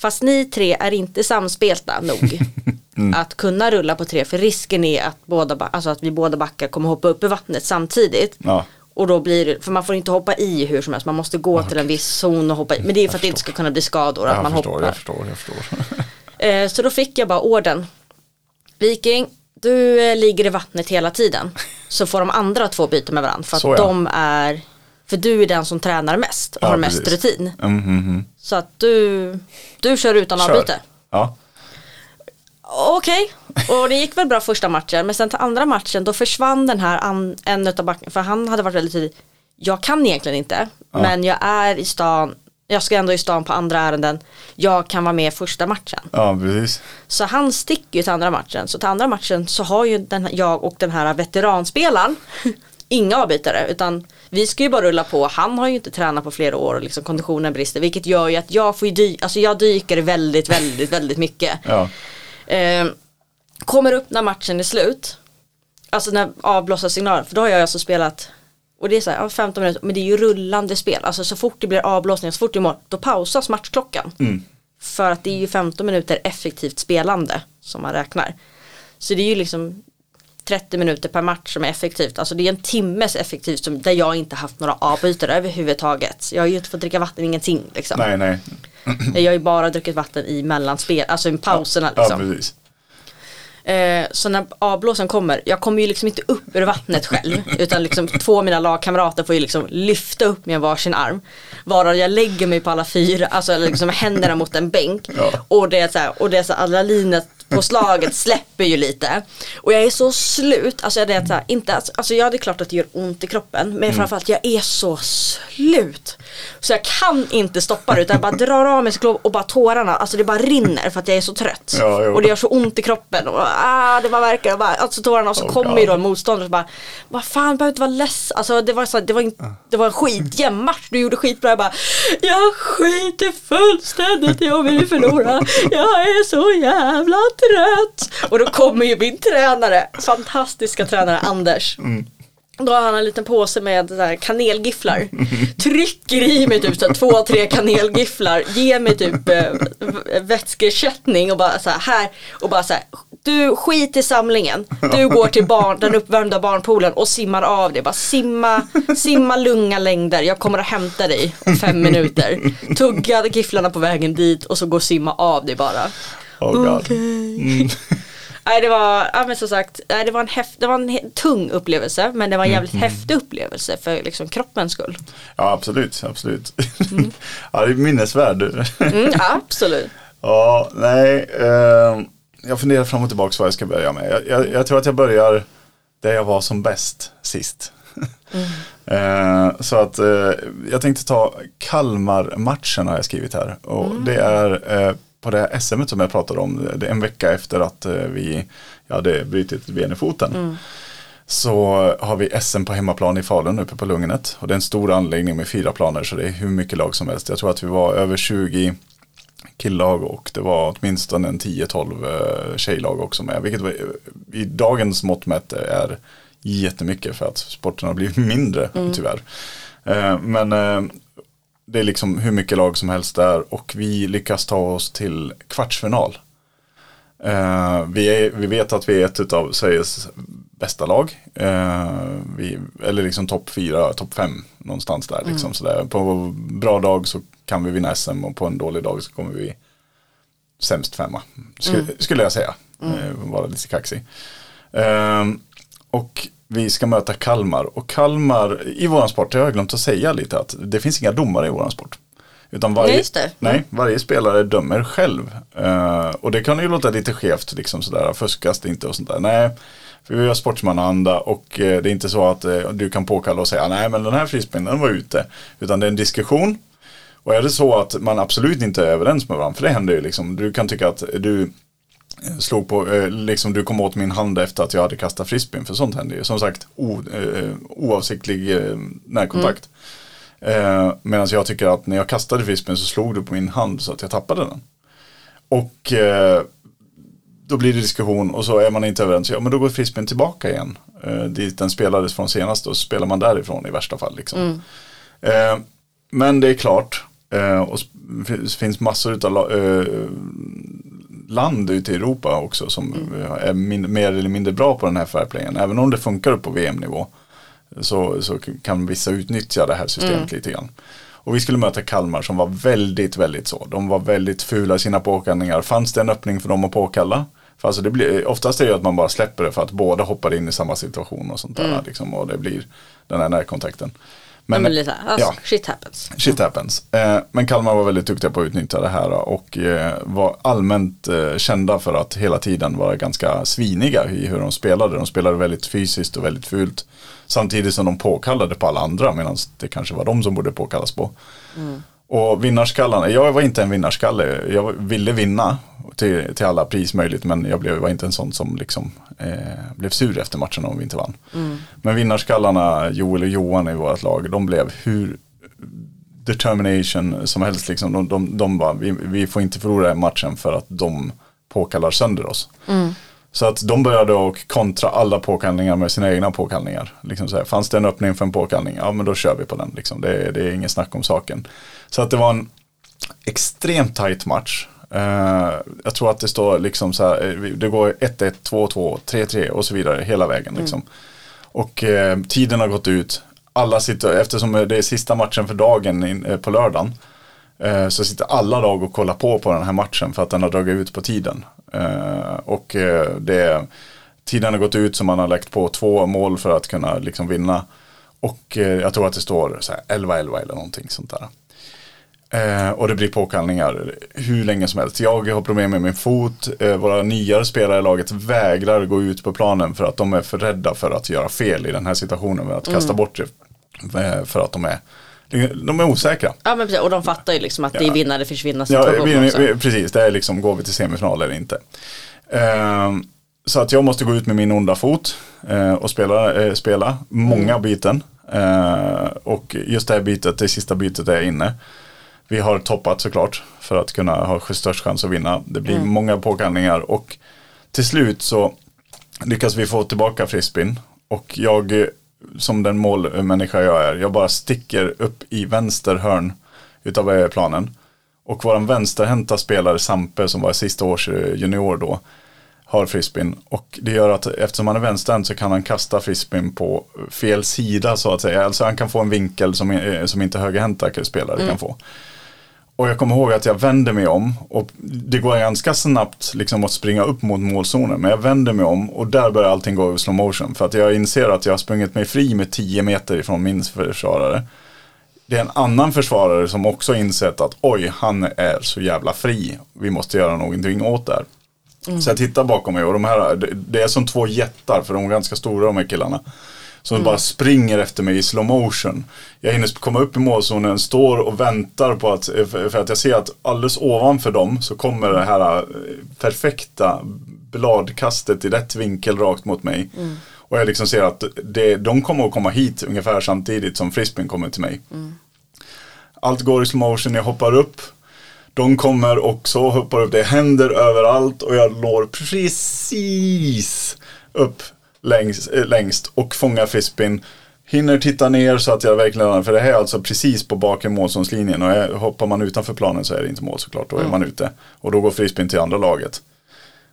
Fast ni tre är inte samspelta nog att kunna rulla på tre för risken är att, båda, alltså att vi båda backar kommer hoppa upp i vattnet samtidigt. Ja, Och då blir det, för man får inte hoppa i hur som helst, man måste gå till en viss zon och hoppa i. Men det är för att det inte ska kunna bli skador, att jag man förstår, hoppar. jag förstår, jag förstår. Eh, så då fick jag bara orden. Viking, du eh, ligger i vattnet hela tiden. Så får de andra två byta med varandra. För att Så, ja. de är, för du är den som tränar mest och Ja, har mest precis. rutin. Mm, mm, mm. Så att du, du kör utan Kör. avbyte. Ja. Okej, och det gick väl bra första matchen men sen till andra matchen då försvann den här an, en utav backen för han hade varit väldigt tydlig. Jag kan egentligen inte men jag är i stan, jag ska ändå i stan på andra ärenden. Jag kan vara med första matchen. ja, precis. Så han sticker ju till andra matchen. Så till andra matchen så har ju den, jag och den här veteranspelaren inga avbytare utan vi ska ju bara rulla på. Han har ju inte tränat på flera år och liksom konditionen brister vilket gör ju att jag får ju dy- alltså jag dyker väldigt, väldigt, väldigt mycket. Ja. Eh, kommer upp när matchen är slut. Alltså när avblåsarsignalen, för då har jag alltså spelat och det är så här, ja, 15 minuter, men det är ju rullande spel. Alltså så fort det blir avblåsning, så fort det är mål, då pausas matchklockan. För att det är ju 15 minuter effektivt spelande som man räknar. Så det är ju liksom 30 minuter per match som är effektivt. Alltså det är en timmes effektivt som, där jag inte haft några avbytare överhuvudtaget. Jag har ju inte fått dricka vatten, ingenting liksom. Nej, nej. Jag har ju bara druckit vatten i mellanspel, alltså i pauserna Ja, liksom. precis. Eh, så när avblåsen kommer, jag kommer ju liksom inte upp ur vattnet själv utan liksom två av mina lagkamrater får ju liksom lyfta upp med varsin arm. Varav jag lägger mig på alla fyra, alltså liksom händerna mot en bänk. Ja. Och det är så här, och det är så adrenalinet på slaget släpper ju lite. Och jag är så slut, alltså, jag, är så här, inte, alltså jag hade klart att det gör ont i kroppen men framförallt jag är så slut. Så jag kan inte stoppa det utan jag bara drar av mig sklov och bara tårarna, alltså det bara rinner för att jag är så trött. Ja, och det gör så ont i kroppen och ah, det bara verkar, och bara, alltså tårarna och så Oh, kommer ju då en motståndare och bara Vad fan, behöver inte vara ledsen. Alltså det var, så, det var, en, det var en skitjämn match, du gjorde skitbra. Jag bara Jag skiter fullständigt i om vi förlorar. Jag är så jävla trött. Och då kommer ju min tränare, fantastiska tränare Anders. Då har han en liten påse med så kanelgifflar. Trycker i mig typ så här, två, tre kanelgifflar. Ger mig typ eh, vätskeersättning och bara så här, här och bara så här. Du skit i samlingen. Du går till barn, den uppvärmda barnpoolen och simmar av det. Bara simma, simma långa längder. Jag kommer att hämta dig om fem minuter. Tugga gifflarna på vägen dit och så gå och simma av det bara. Oh. Okej. Nej det var, ja, men som sagt, det var en, häft, det var en tung upplevelse men det var en jävligt häftig upplevelse för liksom kroppens skull. Ja, absolut. absolut. ja, det är minnesvärd. Mm, absolut. ja, nej. Eh, jag funderar fram och tillbaka vad jag ska börja med. Jag, jag, jag tror att jag börjar där jag var som bäst sist. Eh, så att eh, jag tänkte ta Kalmar-matchen har jag skrivit här. Och det är eh, på det SM som jag pratade om. Det en vecka efter att eh, vi jag hade brutit ben i foten. Så har vi SM på hemmaplan i Falun uppe på Lugnet. Och det är en stor anläggning med fyra planer så det är hur mycket lag som helst. Jag tror att vi var över 20 killag och det var åtminstone en 10-12 eh, tjejlag också med. Vilket i dagens mått mätt är jättemycket för att sporten har blivit mindre tyvärr. Eh, Men det är liksom hur mycket lag som helst där och vi lyckas ta oss till kvartsfinal. Eh, vi, är, vi vet att vi är ett av Sveriges bästa lag. Eh, vi, eller liksom topp fyra, topp fem någonstans där. Liksom, sådär. På bra dag så kan vi vinna SM och på en dålig dag så kommer vi sämst femma. Sk- Skulle jag säga. Eh, vara lite kaxig. Och vi ska möta Kalmar. Och Kalmar, i våran sport, det har jag glömt att säga lite, att det finns inga domare i våran sport. Utan varje, Nej, det. Nej, varje spelare dömer själv. Eh, och det kan ju låta lite skevt, liksom sådär, fuskas det inte och sånt där. Nej, för vi har sportsmannaanda och eh, det är inte så att eh, du kan påkalla och säga nej men den här frisbeen den var ute. Utan det är en diskussion. Och är det så att man absolut inte är överens med varandra, för det händer ju liksom, du kan tycka att du slog på, eh, liksom du kom åt min hand efter att jag hade kastat frisbeen, för sånt händer ju. Som sagt, o, eh, oavsiktlig eh, närkontakt. Eh, Medan jag tycker att när jag kastade frisbeen så slog du på min hand så att jag tappade den. Och då blir det diskussion och så är man inte överens. Ja men då går frisbeen tillbaka igen. Eh, dit den spelades från senast och så spelar man därifrån i värsta fall. Liksom. Eh, men det är klart. Eh, och det finns massor av land ute i Europa också som eh, är min, mer eller mindre bra på den här fairplayen. Även om det funkar på VM-nivå så, så kan vissa utnyttja det här systemet lite grann. Och vi skulle möta Kalmar som var väldigt, väldigt så. De var väldigt fula i sina påkallningar. Fanns det en öppning för dem att påkalla? För alltså det blir, oftast är det att man bara släpper det för att båda hoppar in i samma situation och sånt där. Liksom, och det blir den här närkontakten. Men, men lite, alltså, ja. shit happens. Shit happens. Eh, men Kalmar var väldigt duktiga på att utnyttja det här och eh, var allmänt eh, kända för att hela tiden vara ganska sviniga i hur de spelade. De spelade väldigt fysiskt och väldigt fult. Samtidigt som de påkallade på alla andra medan det kanske var de som borde påkallas på. Och vinnarskallarna, jag var inte en vinnarskalle. Jag ville vinna till, till alla pris möjligt men jag blev, var inte en sån som liksom, eh, blev sur efter matchen om vi inte vann. Men vinnarskallarna, Joel och Johan i vårt lag, de blev hur determination som helst. Liksom. De, de, de bara, vi, vi får inte förlora matchen för att de påkallar sönder oss. Så att de började och kontra alla påkallningar med sina egna påkallningar. Liksom så här, fanns det en öppning för en påkallning, ja men då kör vi på den. Liksom. Det, det är ingen snack om saken. Så att det var en extremt tight match. Eh, jag tror att det står liksom så här, eh, det går 1-1, 2-2, 3-3 och så vidare hela vägen. Liksom. Och eh, tiden har gått ut. Alla sitter, eftersom det är sista matchen för dagen in, eh, på lördagen. Så sitter alla lag och kollar på på den här matchen för att den har dragit ut på tiden. Och det, tiden har gått ut så man har lagt på två mål för att kunna liksom vinna. Och jag tror att det står så här 11-11 eller någonting sånt där. Eh, och det blir påkallningar hur länge som helst. Jag har problem med min fot. Eh, våra nyare spelare i laget vägrar gå ut på planen för att de är för rädda för att göra fel i den här situationen. Med att kasta bort det. Eh, för att de är, de är osäkra. Ja men precis, och de fattar ju liksom att det är Ja. vinna eller försvinna Ja, situation vi, också. vi, precis, det är liksom, går vi till semifinal eller inte. Ehm, så att jag måste gå ut med min onda fot eh, och spela, eh, spela många byten. Eh, och just det här bytet, det sista bytet är inne. Vi har toppat såklart för att kunna ha störst chans att vinna. Det blir många påkallningar och till slut så lyckas vi få tillbaka frisbeen. Och jag, som den målmänniska jag är, jag bara sticker upp i vänster hörn utav planen. Och våran vänsterhänta spelare Sampe som var sista års eh, junior då har frisbeen. Och det gör att eftersom han är vänsterhänt så kan han kasta frisbeen på fel sida så att säga. Alltså han kan få en vinkel som, eh, som inte högerhänta spelare kan få. Och jag kommer ihåg att jag vänder mig om och det går ganska snabbt liksom att springa upp mot målzonen. Men jag vänder mig om och där börjar allting gå i slow motion. För att jag inser att jag har sprungit mig fri med 10 meter ifrån min försvarare. Det är en annan försvarare som också insett att oj, han är så jävla fri. Vi måste göra någonting åt det här. Så jag tittar bakom mig och de här, det är som två jättar för de är ganska stora de här killarna. Som bara springer efter mig i slow motion. Jag hinner komma upp i målzonen, står och väntar på att, för att jag ser att alldeles ovanför dem så kommer det här eh, perfekta bladkastet i rätt vinkel rakt mot mig. Och jag liksom ser att det, de kommer att komma hit ungefär samtidigt som frisbeen kommer till mig. Allt går i slow motion, jag hoppar upp. De kommer också hoppar upp. Det händer överallt och jag når precis upp längst, eh, längst och fångar frisbeen. Hinner titta ner så att jag verkligen, för det här är alltså precis på bakre målzonslinjen och är- hoppar man utanför planen så är det inte mål såklart, då är man ute. Och då går frisbeen till andra laget.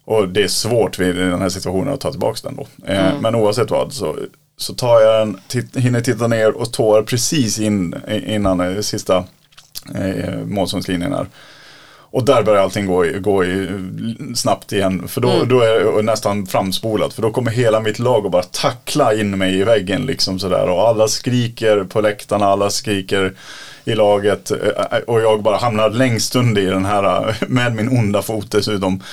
Och det är svårt vid den här situationen att ta tillbaka den då. Eh, Men oavsett vad så, så tar jag den, titt, hinner titta ner och tår precis in, innan eh, sista eh, målzonslinjen här. Och där börjar allting gå, i, gå i, snabbt igen. För då, då är det nästan framspolat. För då kommer hela mitt lag och bara tackla in mig i väggen liksom sådär. Och alla skriker på läktarna, alla skriker i laget. eh, Och jag bara hamnar längst under i den här, eh, med min onda fot dessutom.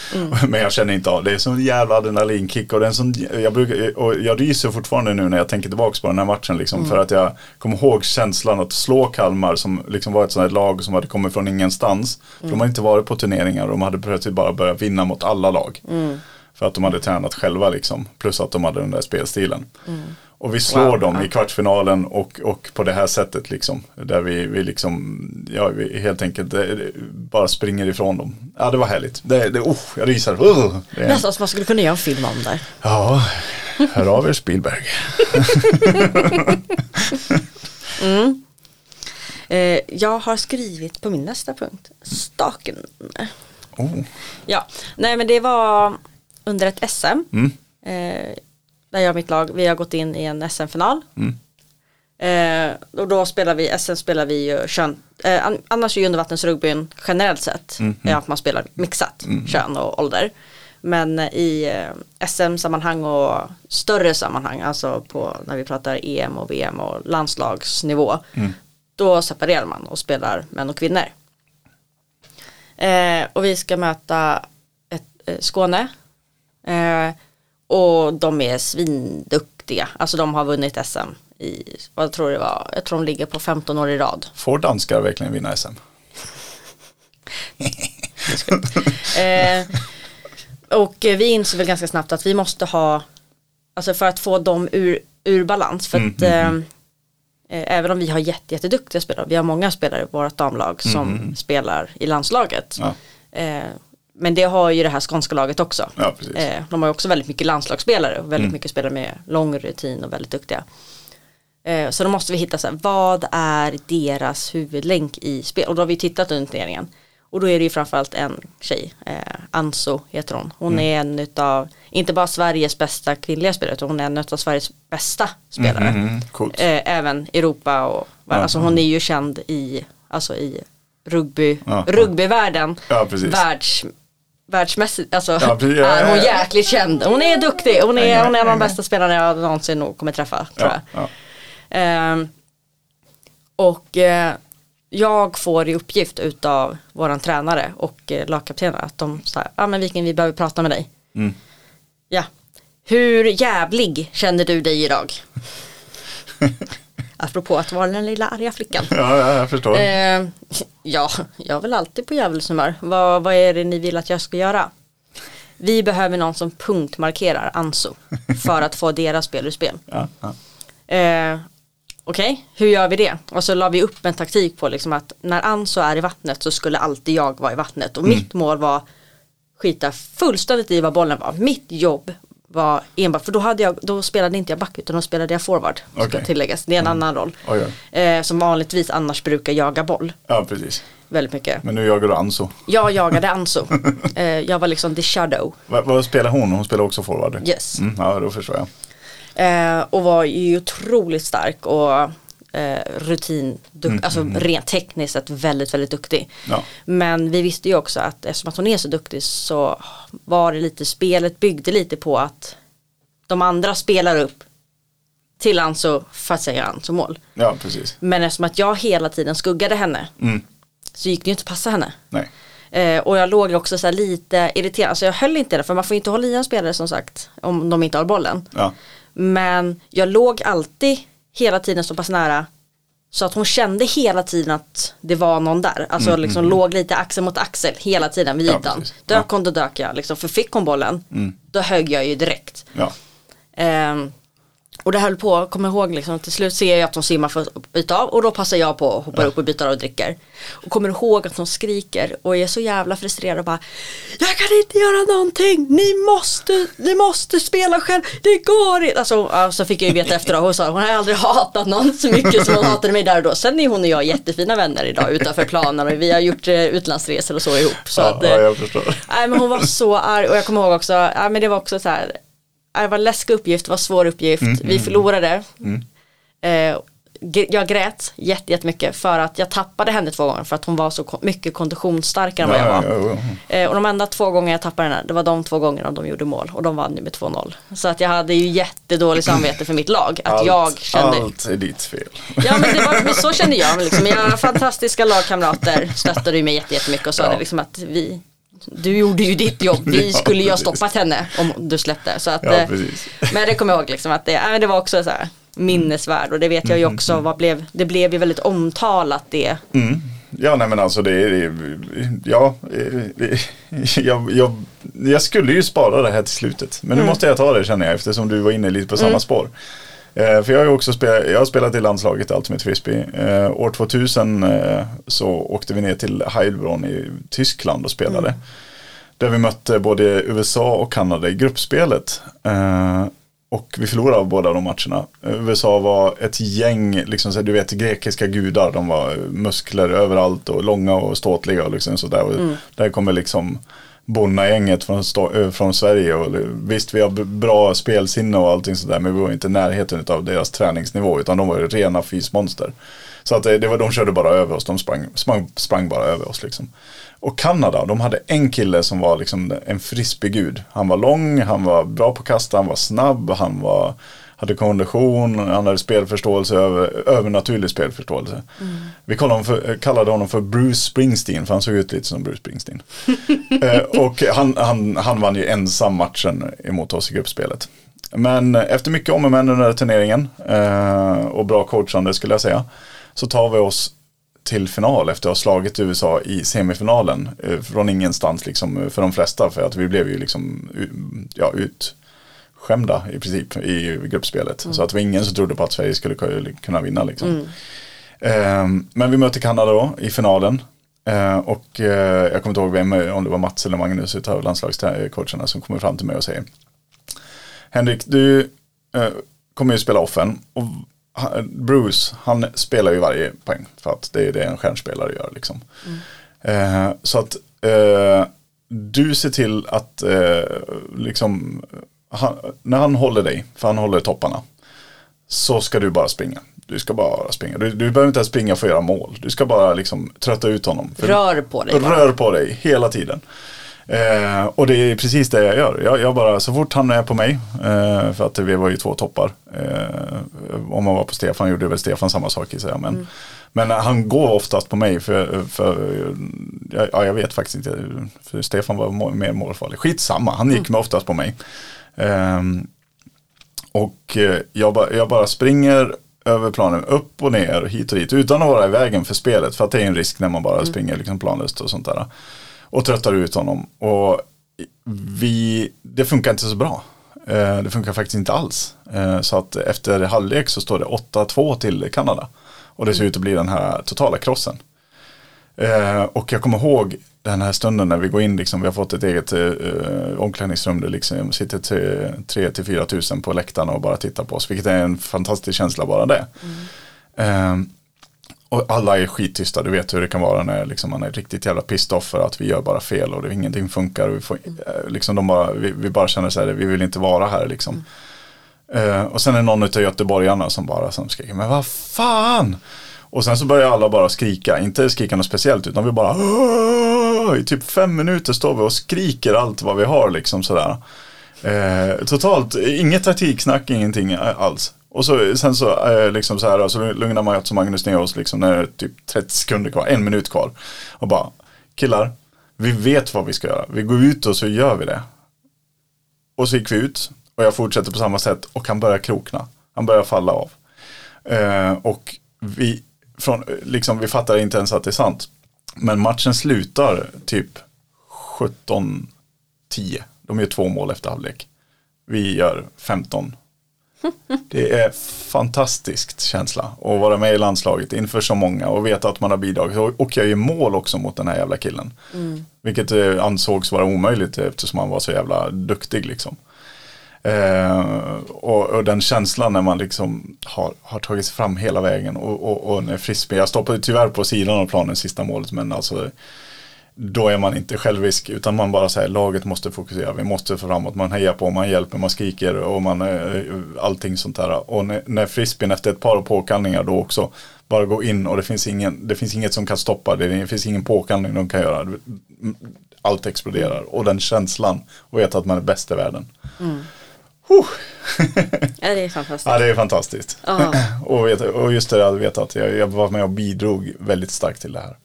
Men jag känner inte av det. är sån jävla adrenalinkick. Och, det är en sån, jag, brukar, och jag ryser fortfarande nu när jag tänker tillbaka på den här matchen. Liksom, För att jag kommer ihåg känslan att slå Kalmar som liksom var ett sånt här lag som hade kommit från ingenstans. För de hade inte varit på turneringar och de hade plötsligt bara börjat vinna mot alla lag. För att de hade tränat själva liksom. Plus att de hade den där spelstilen. Och vi slår Wow. dem i kvartsfinalen och, och på det här sättet liksom. Där vi, vi liksom, ja vi helt enkelt eh, bara springer ifrån dem. Ja det var härligt. Det, det, oh, jag ryser. Uh, det Nästan som man skulle kunna göra en film om det. ja, hör av er Spielberg. Eh, jag har skrivit på min nästa punkt, staken. Oh. Ja, nej men det var under ett SM. Mm. Eh, där jag och mitt lag, vi har gått in i en SM-final. Mm. Eh, och då spelar vi, SM spelar vi ju kön, eh, an, annars är ju undervattensrugbyn generellt sett är att man spelar mixat kön och ålder. Men i eh, SM-sammanhang och större sammanhang, alltså på när vi pratar EM och VM och landslagsnivå, då separerar man och spelar män och kvinnor. Eh, och vi ska möta ett, eh, Skåne. Eh, och de är svinduktiga. Alltså de har vunnit SM i, vad tror det var, jag tror de ligger på 15 år i rad. Får danskar verkligen vinna SM? Eh, och vi insåg väl ganska snabbt att vi måste ha, alltså för att få dem ur, ur balans. För att eh, eh, även om vi har jätte, jätteduktiga spelare, vi har många spelare i vårt damlag som spelar i landslaget. Ja. Eh, men det har ju det här skånska laget också. Ja. Eh, de har ju också väldigt mycket landslagsspelare och väldigt mycket spelare med lång rutin och väldigt duktiga. Eh, så då måste vi hitta så här, vad är deras huvudlänk i spel? Och då har vi tittat under turneringen. Och då är det ju framförallt en tjej, eh, Anso heter hon. Hon är en utav, inte bara Sveriges bästa kvinnliga spelare, utan hon är en utav Sveriges bästa spelare. Mm, coolt. Eh, även Europa och, alltså hon är ju känd i, alltså i rugby, Ja. rugbyvärlden. Ja. Världs, världsmässigt, alltså Ja, är hon jäkligt känd. Hon är duktig, hon är, hon är en av de bästa spelarna jag någonsin nog kommer träffa, tror jag. Ja, ja. Ehm, och eh, jag får i uppgift utav våran tränare och eh, lagkaptenen att de säger, ja men Viking vi behöver prata med dig. Mm. Ja, hur jävlig känner du dig idag? Apropå att vara den lilla arga flickan. ja, ja, jag förstår. Eh, ja, jag är väl alltid på djävulshumör. Vad, vad är det ni vill att jag ska göra? Vi behöver någon som punktmarkerar Anso för att få deras spel ur spel. Ja, ja. Eh, Okej, hur gör vi det? Och så la vi upp en taktik på liksom att när Anso är i vattnet så skulle alltid jag vara i vattnet. Och mitt mål var skita fullständigt i vad bollen var. Mitt jobb var enbart, för då, hade jag, då spelade inte jag back utan då spelade jag forward. Ska Okej. tilläggas, det är en annan roll. Oj, oj. Eh, som vanligtvis annars brukar jaga boll ja, precis. väldigt mycket. Men nu jagar du Anso. Jag jagade Anso. eh, jag var liksom the shadow. Vad, vad spelar hon? Hon spelar också forward? Yes. Mm, ja, då förstår jag. Eh, och var ju otroligt stark och eh, rutin, alltså rent tekniskt sett väldigt, väldigt duktig. Ja. Men vi visste ju också att eftersom att hon är så duktig så var det lite, spelet byggde lite på att de andra spelar upp till Anso för att säga Anso mål. Ja, precis. Men eftersom att jag hela tiden skuggade henne Mm. så gick det ju inte att passa henne. Nej. Eh, och jag låg också så här lite irriterad, alltså jag höll inte det för man får inte hålla i en spelare som sagt om de inte har bollen. Ja. Men jag låg alltid hela tiden så pass nära så att hon kände hela tiden att det var någon där. Alltså liksom låg lite axel mot axel hela tiden vid Ja, ytan. precis. dök Ja. hon då dök jag. Liksom, för fick hon bollen då högg jag ju direkt. Ja. Ehm, och det höll på, kommer ihåg liksom, till slut ser jag att hon simmar för att byta av och då passar jag på och hoppar upp och byter av och dricker. Och kommer ihåg att hon skriker och är så jävla frustrerad och bara Jag kan inte göra någonting, ni måste, ni måste spela själv, det går inte. Alltså, ja, så fick jag ju veta efteråt, hon sa hon har aldrig hatat någon så mycket som hon hatade mig där och då. Sen är hon och jag jättefina vänner idag utanför planen och vi har gjort eh, utlandsresor och så ihop. Så Ja, att, eh, ja, jag förstår. Nej men hon var så arg och jag kommer ihåg också, ja, men det var också så här, ja, det var en läskig uppgift, det var en svår uppgift, vi förlorade. Eh, g- jag grät jätte- jättemycket för att jag tappade henne två gånger för att hon var så mycket konditionsstarkare än vad jag Ja, var. Eh, och de enda två gånger jag tappade henne, det var de två gångerna de gjorde mål och de vann ju med 2-0. Så att jag hade ju jättedåligt samvete för mitt lag, att Allt, jag kände allt är ditt fel. Ja men, det var, men så kände jag. Liksom. Mina fantastiska lagkamrater stöttade ju mig jätte- jättemycket och sa Ja. det liksom att vi du gjorde ju ditt jobb, vi Ja, skulle ju ha stoppat henne om du släppte. Så att, Ja, eh, men det kommer jag ihåg liksom att det, men det var också så här minnesvärd och det vet jag ju Mm, också vad blev, det blev ju väldigt omtalat det. Ja, nej men alltså det är, ja, eh, jag, jag, jag skulle ju spara det här till slutet. Men nu måste jag ta det känner jag eftersom du var inne lite på samma spår. Eh, för jag har också spelat, jag har spelat i landslaget Ultimate Frisbee. Eh, år 2000 eh, så åkte vi ner till Heilbronn i Tyskland och spelade. Där vi mötte både USA och Kanada i gruppspelet. Och vi förlorade båda de matcherna. USA var ett gäng, liksom, så du vet grekiska gudar. De var muskler överallt och långa och ståtliga och liksom sådär. Och Där kommer liksom bonnagänget från, eh, från Sverige. Och visst, vi har bra spelsinne och allting sådär, men vi var inte i närheten av deras träningsnivå, utan de var ju rena fysmonster. Så att det, det var, de körde bara över oss, de sprang, sprang, sprang bara över oss liksom. Och Kanada, de hade en kille som var liksom en frisbeegud. Han var lång, han var bra på att kasta, han var snabb, han var, hade kondition, han hade spelförståelse, över, övernaturlig spelförståelse. Vi kallade honom, för, kallade honom för Bruce Springsteen, för han såg ut lite som Bruce Springsteen. eh, och han, han, han vann ju ensam matchen emot oss i gruppspelet. Men efter mycket om och men under turneringen eh, och bra coachande skulle jag säga, så tar vi oss till final efter att ha slagit USA i semifinalen eh, från ingenstans liksom för de flesta för att vi blev ju liksom ja, utskämda i princip i gruppspelet. Så att det var ingen som trodde på att Sverige skulle ku- kunna vinna liksom. Eh, men vi mötte Kanada då i finalen. Eh, och eh, jag kommer inte ihåg vem, om det var Mats eller Magnus utav landslagscoacherna som kommer fram till mig och säger Henrik, du eh, kommer ju spela offen. Och Bruce, han spelar ju varje poäng. För att det är det en stjärnspelare gör liksom. Eh, så att eh, du ser till att eh, liksom, han, när han håller dig, för han håller topparna. Så ska du bara springa. Du ska bara springa. Du, du behöver inte ens springa för att göra mål. Du ska bara liksom trötta ut honom. För- Rör på dig bara. Rör på dig hela tiden. Eh, och det är precis det jag gör. Jag, jag bara, så fort han är på mig, eh, för att vi var ju två toppar. Eh, om man var på Stefan gjorde väl Stefan samma sak i sig. Men, Mm. men han går oftast på mig för, för ja, ja, jag vet faktiskt inte. För Stefan var må, mer målfarlig. Skitsamma, han gick med oftast på mig. Ehm, och eh, jag, ba, jag bara springer över planen upp och ner hit och dit utan att vara i vägen för spelet. För att det är en risk när man bara springer liksom planlöst och sånt där. Och tröttar ut honom. Och vi, det funkar inte så bra. Eh, det funkar faktiskt inte alls. Eh, så att efter halvlek så står det 8-2 till Kanada. Och det ser ut att bli den här totala krossen. Eh, och jag kommer ihåg den här stunden när vi går in, liksom, vi har fått ett eget eh, omklädningsrum där liksom sitter 3 till 4 tusen på läktarna och bara tittar på oss. Vilket är en fantastisk känsla bara det. Eh, och alla är skittysta, du vet hur det kan vara när liksom, man är riktigt jävla pissed off för att vi gör bara fel och det, ingenting funkar. Och vi, får, eh, liksom, de bara, vi, vi bara känner så här, vi vill inte vara här liksom. Eh, och sen är någon av göteborgarna som bara som skriker, men vad fan! Och sen så börjar alla bara skrika, inte skrika något speciellt utan vi bara "Åh!" I typ fem minuter står vi och skriker allt vad vi har liksom sådär. Eh, totalt, inget taktiksnack, ingenting alls. Och så, sen så, eh, liksom så här, så lugnar Mats och Magnus ner oss liksom när det är typ 30 sekunder kvar, en minut kvar. Och bara, killar, vi vet vad vi ska göra. Vi går ut och så gör vi det. Och så gick vi ut och jag fortsätter på samma sätt och han börjar krokna. Han börjar falla av. Eh, och vi, från, liksom, vi fattar inte ens att det är sant. Men matchen slutar typ 17-10. De gör två mål efter halvlek. Vi gör 15. Det är fantastiskt känsla att vara med i landslaget inför så många och veta att man har bidragit. Och- jag gör mål också mot den här jävla killen. Vilket eh, ansågs vara omöjligt eftersom han var så jävla duktig liksom. Eh, och, och den känslan när man liksom har, har tagit sig fram hela vägen och, och, och när frisbee, jag stoppade tyvärr på sidan av planen sista målet men alltså då är man inte självisk utan man bara säger laget måste fokusera, vi måste få framåt, man hejar på, man hjälper, man skriker och man eh, allting sånt där. Och när, när frisbeen efter ett par påkallningar då också bara går in och det finns, ingen, det finns inget som kan stoppa det, det finns ingen påkallning de kan göra. Mm, allt exploderar och den känslan och veta att man är bäst i världen. Mm. Huh. Ja, det är fantastiskt. Ja, det är fantastiskt. Ja. och, vet, och just det att veta att jag, jag var med och bidrog väldigt starkt till det här.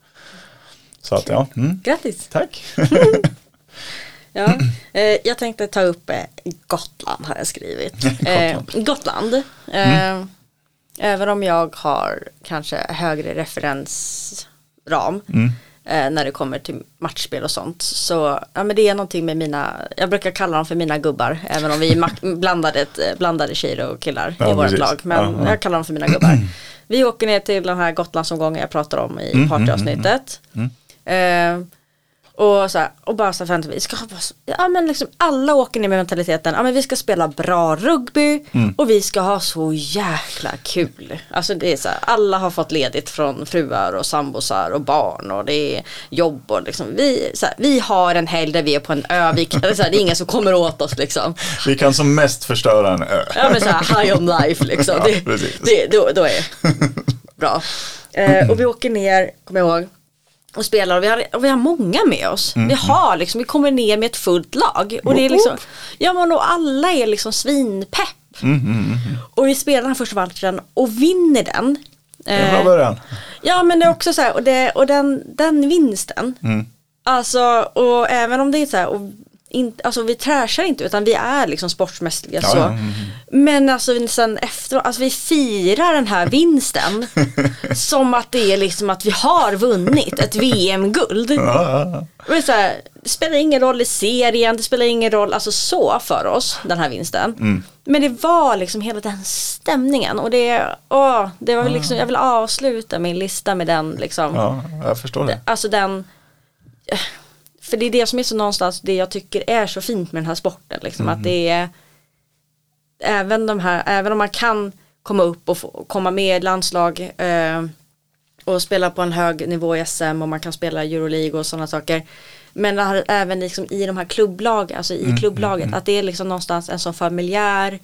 Så att ja, mm, Grattis! tack. Ja, eh, jag tänkte ta upp eh, Gotland har jag skrivit. Eh, Gotland. Eh, Även om jag har kanske högre referensram eh, när det kommer till matchspel och sånt. Så ja, men det är någonting med mina, jag brukar kalla dem för mina gubbar. Även om vi är blandade, eh, blandade tjejer och killar Ja, i vårt precis. lag. Men Ja, ja. jag kallar dem för mina gubbar. Vi åker ner till den här Gotlandsomgången jag pratar om i partyavsnittet. Eh, Och, så här, och bara så här, vi ska ha, ja men liksom alla åker ner med mentaliteten, ja men vi ska spela bra rugby och vi ska ha så jäkla kul. Alltså det är så här, alla har fått ledigt från fruar och sambosar och barn och det är jobb och liksom vi, så här, vi har en helg där vi är på en ö, vi kan, så det är ingen som kommer åt oss liksom. Vi kan som mest förstöra en ö. Ja men så här high on life liksom. Ja, det, precis. det, då, då är bra. Eh, och vi åker ner, kommer jag ihåg, och spelar och vi har, och vi har många med oss. Vi har liksom, vi kommer ner med ett fullt lag. Och det är liksom, ja men och alla är liksom svinpepp. Och vi spelar den första matchen och vinner den. Det är en bra Eh, början. Ja men det är också så här, och, det, och den, den vinsten. Mm. Alltså, och även om det är så här, och in, alltså vi trashar inte utan vi är liksom sportsmässiga Ja, så. ja, mm, Men alltså sen efteråt, alltså vi firar den här vinsten som att det är liksom att vi har vunnit ett VM-guld. Ja, ja, så här, det spelar ingen roll i serien, det spelar ingen roll alltså så för oss, den här vinsten. Mm. Men det var liksom hela den stämningen och det, åh, det var liksom, jag vill avsluta min lista med den liksom. ja, jag förstår det. Alltså den För det är det som är så någonstans det jag tycker är så fint med den här sporten liksom Mm. att det är Även de här, även om man kan komma upp och få, komma med i landslag eh, och spela på en hög nivå i SM och man kan spela Euroleague och sådana saker. Men det här, även liksom i de här klubblagen, alltså Mm, i klubblaget, att det är liksom någonstans en sån familjär,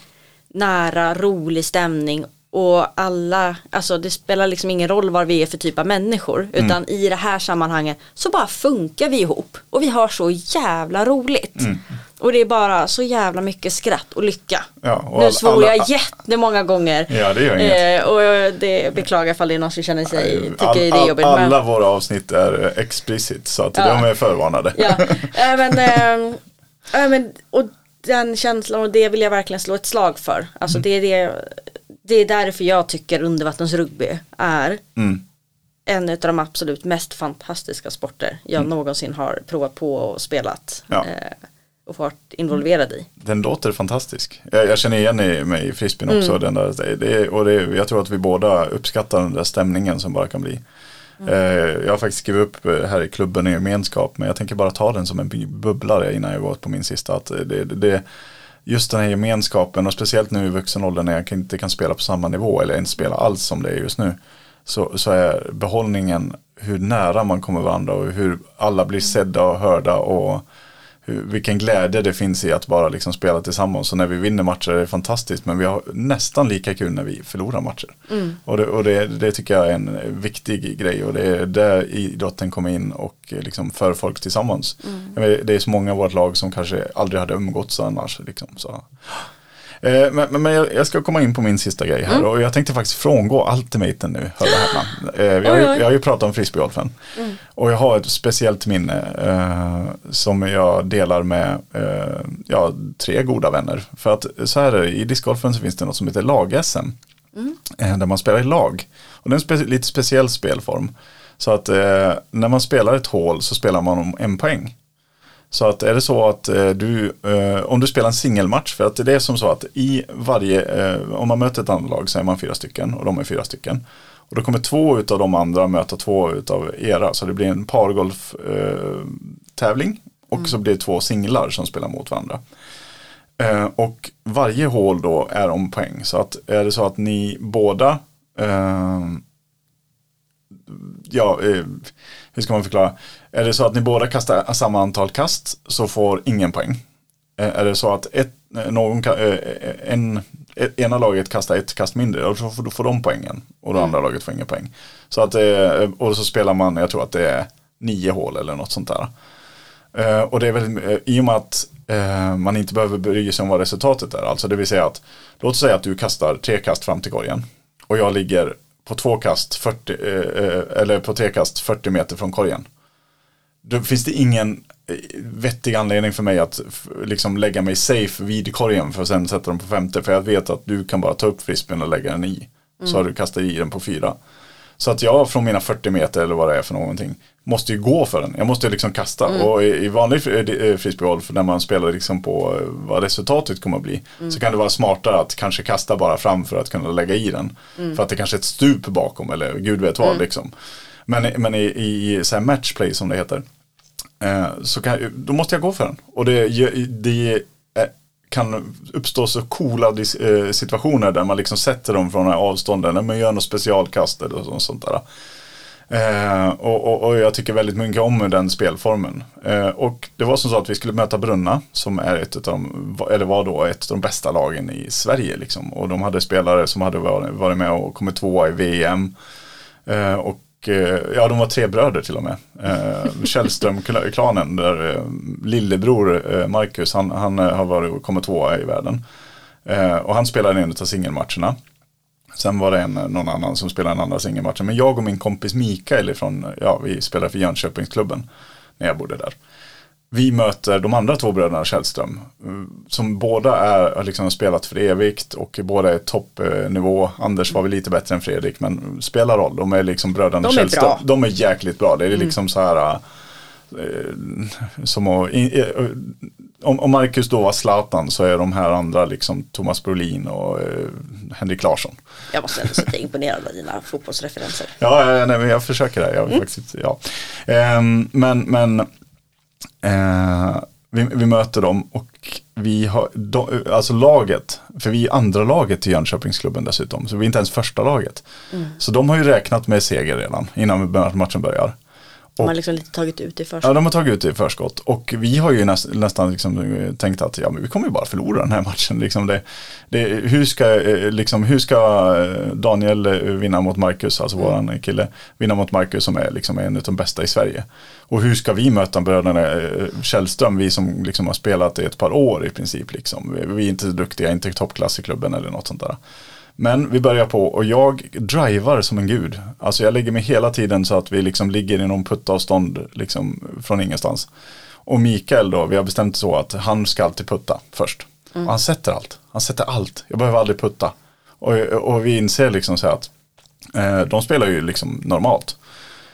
nära, rolig stämning och alla, alltså det spelar liksom ingen roll vad vi är för typ av människor Mm. utan i det här sammanhanget så bara funkar vi ihop och vi har så jävla roligt. Mm. Och det är bara så jävla mycket skratt och lycka. Ja, och nu svor alla- jag jättemånga gånger. Ja, det gör inget. Eh, och det beklagar ifall det är någon som känner sig, tycker All, det är jobbigt. alla men, våra avsnitt är eh, explicit så att Ja. de är förvarnade. ja, även, eh, även, och den känslan och det vill jag verkligen slå ett slag för. Mm. Alltså det är det, det är därför jag tycker undervattensrugby är Mm. en av de absolut mest fantastiska sporter jag någonsin har provat på och spelat. Ja. Eh, och varit involverad i. Den låter fantastisk. Jag, jag känner igen mig i frisbeen Mm. också. Den där, det, och det, jag tror att vi båda uppskattar den där stämningen som bara kan bli. Mm. Eh, jag har faktiskt skrivit upp eh, här i klubben i gemenskap. Men jag tänker bara ta den som en bu- bubblare innan jag går på min sista. Att det, det, det, just den här gemenskapen och speciellt nu i vuxen ålder när jag inte kan spela på samma nivå eller inte spela alls som det är just nu. Så, så är behållningen hur nära man kommer varandra och hur alla blir sedda och hörda och hur, vilken glädje det finns i att bara liksom spela tillsammans. Och när vi vinner matcher är det fantastiskt men vi har nästan lika kul när vi förlorar matcher. Och, det, och det, det tycker jag är en viktig grej och det är där idrotten kommer in och liksom för folk tillsammans. Vet, Det är så många av vårt lag som kanske aldrig hade umgåtts annars. Liksom, så. Eh, Men, men- jag jag ska komma in på min sista grej här och jag tänkte faktiskt frångå ultimaten nu. Hör och häpna. Eh, vi har, ju- jag har ju pratat om frisbeegolfen. Och jag har ett speciellt minne eh, som jag delar med eh, ja, tre goda vänner. För att så här är det, i discgolfen så finns det något som heter lag-SM. Eh, där man spelar i lag. Och det är en spe- lite speciell spelform. Så att eh, när man spelar ett hål så spelar man om en poäng. Så att är det så att eh, du, eh, om du spelar en singelmatch, för att det är som så att i varje, eh, om man möter ett annat lag så är man fyra stycken och de är fyra stycken. Och då kommer två utav de andra möta två utav era, så det blir en pargolf eh, tävling och så blir det två singlar som spelar mot varandra. Och varje hål då är om poäng, så att är det så att ni båda ja, hur ska man förklara? Är det så att ni båda kastar samma antal kast så får ingen poäng. Är det så att ett, någon, en, ena laget kastar ett kast mindre, och så får, då får de poängen. Och det andra laget får ingen poäng. Så att, eh, och så spelar man, jag tror att det är nio hål eller något sånt där. Och det är eh, i och med att man inte behöver bry sig om vad resultatet är. Alltså det vill säga att, låt säga att du kastar tre kast fram till korgen. Och jag ligger på två kast, 40, eh, eh, eller på tre kast 40 meter från korgen. Då finns det ingen eh, vettig anledning för mig att liksom lägga mig safe vid korgen för att sen sätta den på femte. För jag vet att du kan bara ta upp frisbeen och lägga den i. Så har du kastat i den på fyra. Så att jag från mina 40 meter eller vad det är för någonting måste ju gå för den. Jag måste ju liksom kasta. Och i, i vanlig fri- eh, frisbeegolf när man spelar liksom på eh, vad resultatet kommer att bli så kan det vara smartare att kanske kasta bara fram för att kunna lägga i den. För att det kanske är ett stup bakom eller gud vet vad liksom. Men, men i, i här matchplay som det heter Eh, Eh, så kan, då måste jag gå för den. Och det, det eh, kan uppstå så coola eh, situationer där man liksom sätter dem från den här avstånden. När man gör något specialkast eller sånt där. Eh, och, och, och, jag tycker väldigt mycket om den spelformen. Eh, och det var som så att vi skulle möta Brunna som är ett av de, eller var då ett av de bästa lagen i Sverige. Liksom. Och de hade spelare som hade varit, varit med och kommit tvåa i VM. Eh, och Eh, ja, de var tre bröder till och med. Eh, Källström-klanen där eh, lillebror eh, Marcus, han, han eh, har varit och kommit tvåa i världen. och han spelade en av singelmatcherna. Sen var det en, någon annan som spelade en andra singelmatch. Men jag och min kompis Mikael ifrån, ja vi spelade för Jönköpingsklubben när jag bodde där. Vi möter de andra två bröderna Källström. Som båda är, har liksom spelat för evigt och båda är toppnivå. Anders var väl lite bättre än Fredrik men spelar roll. De är liksom bröderna de Källström. Bra. De är jäkligt bra. Det är liksom mm. så här Eh, som att, eh, om, om Marcus då var Zlatan så är de här andra liksom Thomas Brolin och eh, Henrik Larsson. Jag måste ändå säga imponerad av dina fotbollsreferenser. Ja, nej, men jag försöker det. Jag, mm. faktiskt, ja. Eh, men men eh, vi, vi, möter dem och vi har, de, alltså laget, för vi är andra laget i Jönköpingsklubben dessutom, så vi är inte ens första laget. Mm. Så de har ju räknat med seger redan innan matchen börjar. De har liksom lite tagit ut i förskott. Ja, de har tagit ut i förskott. Och vi har ju näst, nästan liksom tänkt att ja, men vi kommer ju bara förlora den här matchen. Liksom det, det, hur, ska, eh, liksom, hur ska eh, Daniel eh, vinna mot Marcus, alltså mm. våran kille, vinna mot Marcus som är liksom en av de bästa i Sverige. Och hur ska vi möta bröderna Källström, vi som liksom har spelat i ett par år i princip. Liksom. Vi är inte duktiga, inte toppklass i klubben eller något sånt där. Men vi börjar på och jag driver som en gud. Alltså jag lägger mig hela tiden så att vi liksom ligger i någon puttavstånd liksom från ingenstans. Och Mikael då, vi har bestämt så att han ska alltid putta först. Mm. Han sätter allt. Han sätter allt. Jag behöver aldrig putta. Och, och vi inser liksom så att eh, de spelar ju liksom normalt.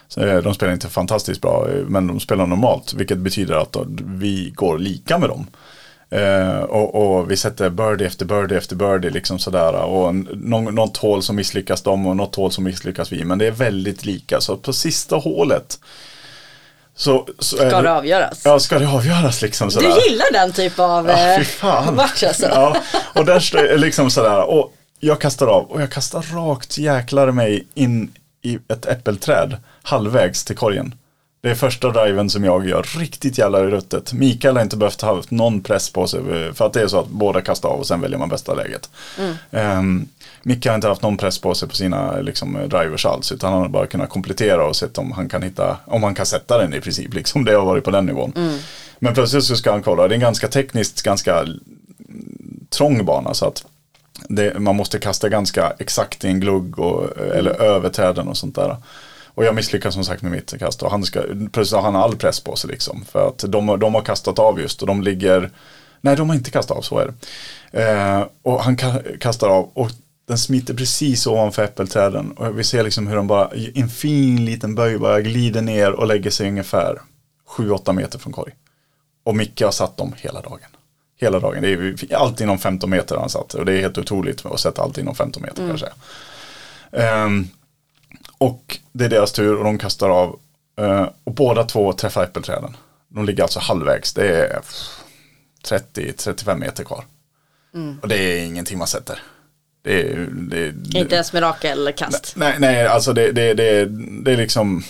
Så, eh, de spelar inte fantastiskt bra, eh, men de spelar normalt. Vilket betyder att då, vi går lika med dem. Uh, och, och, vi sätter birdie efter birdie efter birdie liksom sådär. Och någon, något hål som misslyckas de och något hål som misslyckas vi. Men det är väldigt lika. Så på sista hålet så, så ska det, det avgöras? Ja, ska det avgöras liksom sådär. Du gillar den typ av ja, fan. match alltså. Ja, och där står jag liksom sådär. Och jag kastar av och jag kastar rakt jäklar mig in i ett äppelträd halvvägs till korgen. Det är första driven som jag gör riktigt jävla i ruttet. Mikael har inte behövt ha någon press på sig för att det är så att båda kastar av och sen väljer man bästa läget. Mm. Um, Micke har inte haft någon press på sig på sina liksom, drivers alls utan han har bara kunnat komplettera och sett om han kan hitta, om han kan sätta den i princip. Liksom. Det har varit på den nivån. Mm. Men plötsligt så ska han kolla, det är en ganska tekniskt ganska trång bana så att det, man måste kasta ganska exakt i en glugg och, eller mm. över träden och sånt där. Och jag misslyckas som sagt med mitt kast och han ska, har han all press på sig liksom. För att de, de har kastat av just och de ligger, nej de har inte kastat av, så är det. Eh, och han kastar av och den smiter precis ovanför äppelträden och vi ser liksom hur de bara i en fin liten böj bara glider ner och lägger sig ungefär 7-8 meter från korg. Och Micke har satt dem hela dagen. Hela dagen, det är alltid inom 15 meter han satt och det är helt otroligt att sätta allt inom 15 meter mm. kanske. Um, och det är deras tur och de kastar av. Uh, och båda två träffar äppelträden. De ligger alltså halvvägs. Det är 30-35 meter kvar. Mm. Och det är ingenting man sätter. Det är, det, det, Inte ens mirakelkast. Nej, nej, alltså det, det, det, det är liksom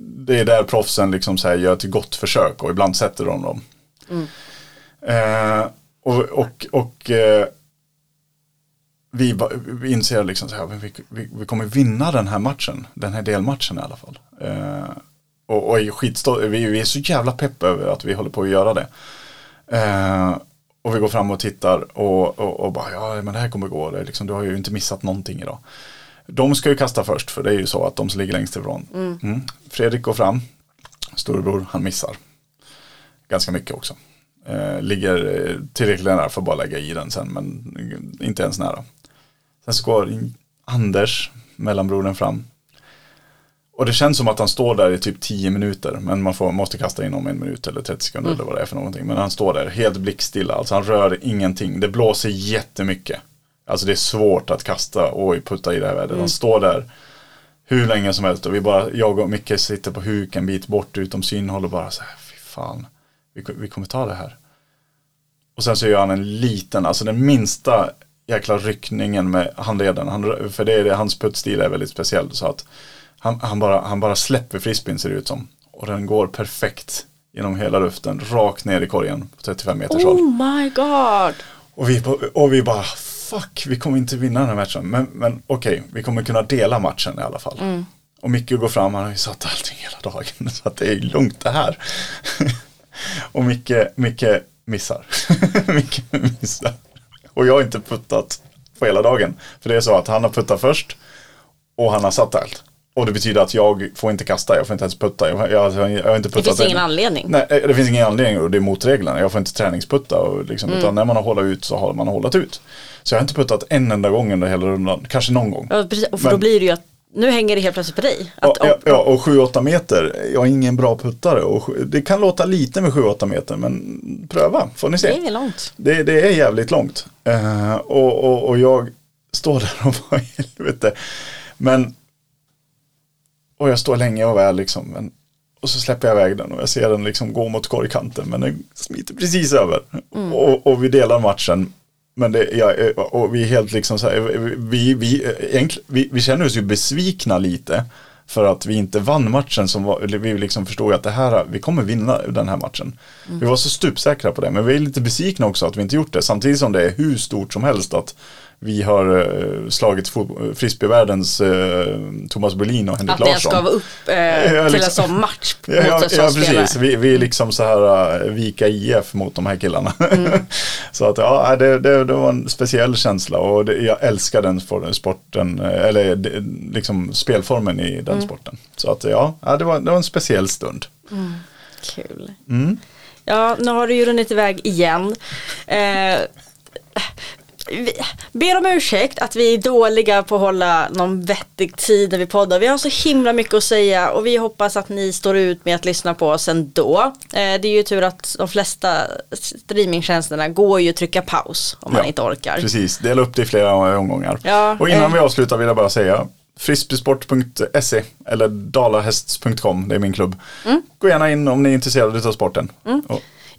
det är där proffsen liksom så här gör ett gott försök och ibland sätter de dem. Mm. Uh, och och, och uh, vi, vi inser liksom så här, vi, vi, vi, kommer vinna den här matchen, den här delmatchen i alla fall. Eh, och, och är vi, vi är så jävla pepp över att vi håller på att göra det. Eh, och vi går fram och tittar och, och, och, bara, ja men det här kommer gå, det liksom, du har ju inte missat någonting idag. De ska ju kasta först, för det är ju så att de som ligger längst ifrån. Mm. Mm. Fredrik går fram, storebror, han missar. Ganska mycket också. Eh, ligger tillräckligt nära för att bara lägga i den sen, men inte ens nära. Sen så går Anders, mellanbrodern, fram. Och det känns som att han står där i typ 10 minuter. Men man får, måste kasta in om en minut eller 30 sekunder mm. eller vad det är för någonting. Men han står där helt blickstilla. Alltså han rör ingenting. Det blåser jättemycket. Alltså det är svårt att kasta och putta i det här vädret. Mm. Han står där hur länge som helst. Och vi bara, jag och Micke sitter på huk en bit bort utom synhåll och bara så här. Fy fan, vi, vi kommer ta det här. Och sen så gör han en liten, alltså den minsta jäkla ryckningen med handleden. Han, för det är det, hans puttstil är väldigt speciell. Så att han, han, bara, han bara släpper frisbeen ser det ut som. Och den går perfekt genom hela luften, rakt ner i korgen på 35 meters håll. Oh my god. Och vi, och vi bara, fuck, vi kommer inte vinna den här matchen. Men, men okej, okay, vi kommer kunna dela matchen i alla fall. Mm. Och Micke går fram, han har ju satt allting hela dagen. Så att det är lugnt det här. och Micke, Micke missar. Micke missar. Och jag har inte puttat på hela dagen. För det är så att han har puttat först och han har satt allt. Och det betyder att jag får inte kasta, jag får inte ens putta. Jag, jag, jag, jag har inte puttat det finns ingen anledning. Nej, eh, det finns ingen anledning och det är mot reglerna. Jag får inte träningsputta. Och liksom, mm. Utan när man har hållit ut så har man hållit ut. Så jag har inte puttat en enda gång under hela rundan. Kanske någon gång. Ja, precis. Och för Men, då blir det ju att nu hänger det helt plötsligt på dig. Att, ja, ja, och 7-8 meter, jag är ingen bra puttare. Och det kan låta lite med 7-8 meter men pröva får ni se. Det är långt. Det, det är jävligt långt. Uh, och, och, och jag står där och bara helvete. Men och jag står länge och väl liksom. Men, och så släpper jag iväg den och jag ser den liksom gå mot korgkanten men den smiter precis över. Mm. Och, och, vi delar matchen. Men det, ja, och vi är helt liksom så här, vi, vi, vi, vi känner oss ju besvikna lite. För att vi inte vann matchen som var, vi liksom förstod att det här, vi kommer vinna den här matchen. Mm. Vi var så stupsäkra på det, men vi är lite besvikna också att vi inte gjort det. Samtidigt som det är hur stort som helst att vi har uh, slagit frisbeevärldens uh, Thomas Berlin och Henrik Larsson. Att det ska vara upp ja, till liksom, en sån match mot ja, ja, ja precis. Vi, vi är liksom så här uh, Vika IF mot de här killarna. Mm. så att ja, det, det, det, var en speciell känsla och det, jag älskar den sporten, eller liksom spelformen i den mm. sporten. Så att ja, det, var, det var en speciell stund. Mm. Kul. Mm. Ja, nu har du ju runnit iväg igen. Eh, vi ber om ursäkt att vi är dåliga på att hålla någon vettig tid när vi poddar. Vi har så himla mycket att säga och vi hoppas att ni står ut med att lyssna på oss ändå. Eh, det är ju tur att de flesta streamingtjänsterna går ju att trycka paus om man inte orkar. Precis, dela upp det i flera omgångar. Ja, och innan eh, vi avslutar vill jag bara säga frisbeesport.se eller dalahästs.com, det är min klubb. Mm. Gå gärna in om ni är intresserade av sporten. Mm.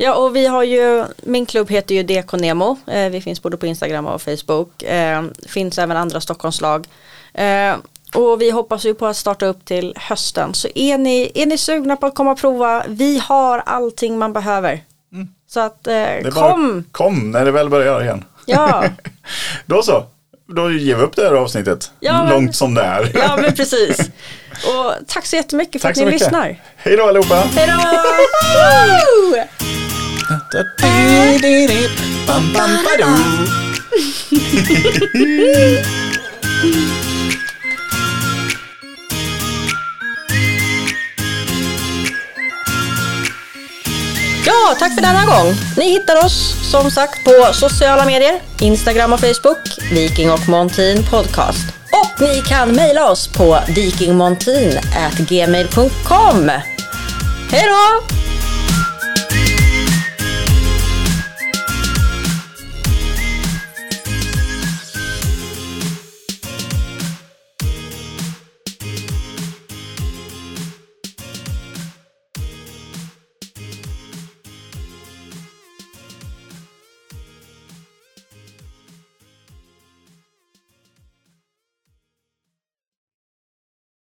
Ja och vi har ju, min klubb heter ju DK Nemo. Eh, vi finns både på Instagram och Facebook. Eh, finns även andra Stockholmslag. Eh, och vi hoppas ju på att starta upp till hösten. Så är ni, är ni sugna på att komma och prova, vi har allting man behöver. Mm. Så att eh, kom! kom när det väl börjar igen. Ja. Då så. Då ger vi upp det här avsnittet. Ja, Långt men, som det är. Ja men precis. Och tack så jättemycket för tack att ni mycket. lyssnar. Hej då allihopa. Hej då. Ja, tack för denna gång. Ni hittar oss som sagt på sociala medier, Instagram och Facebook, Viking och Montin Podcast. Och ni kan mejla oss på vikingmontin.gmail.com. Hej då!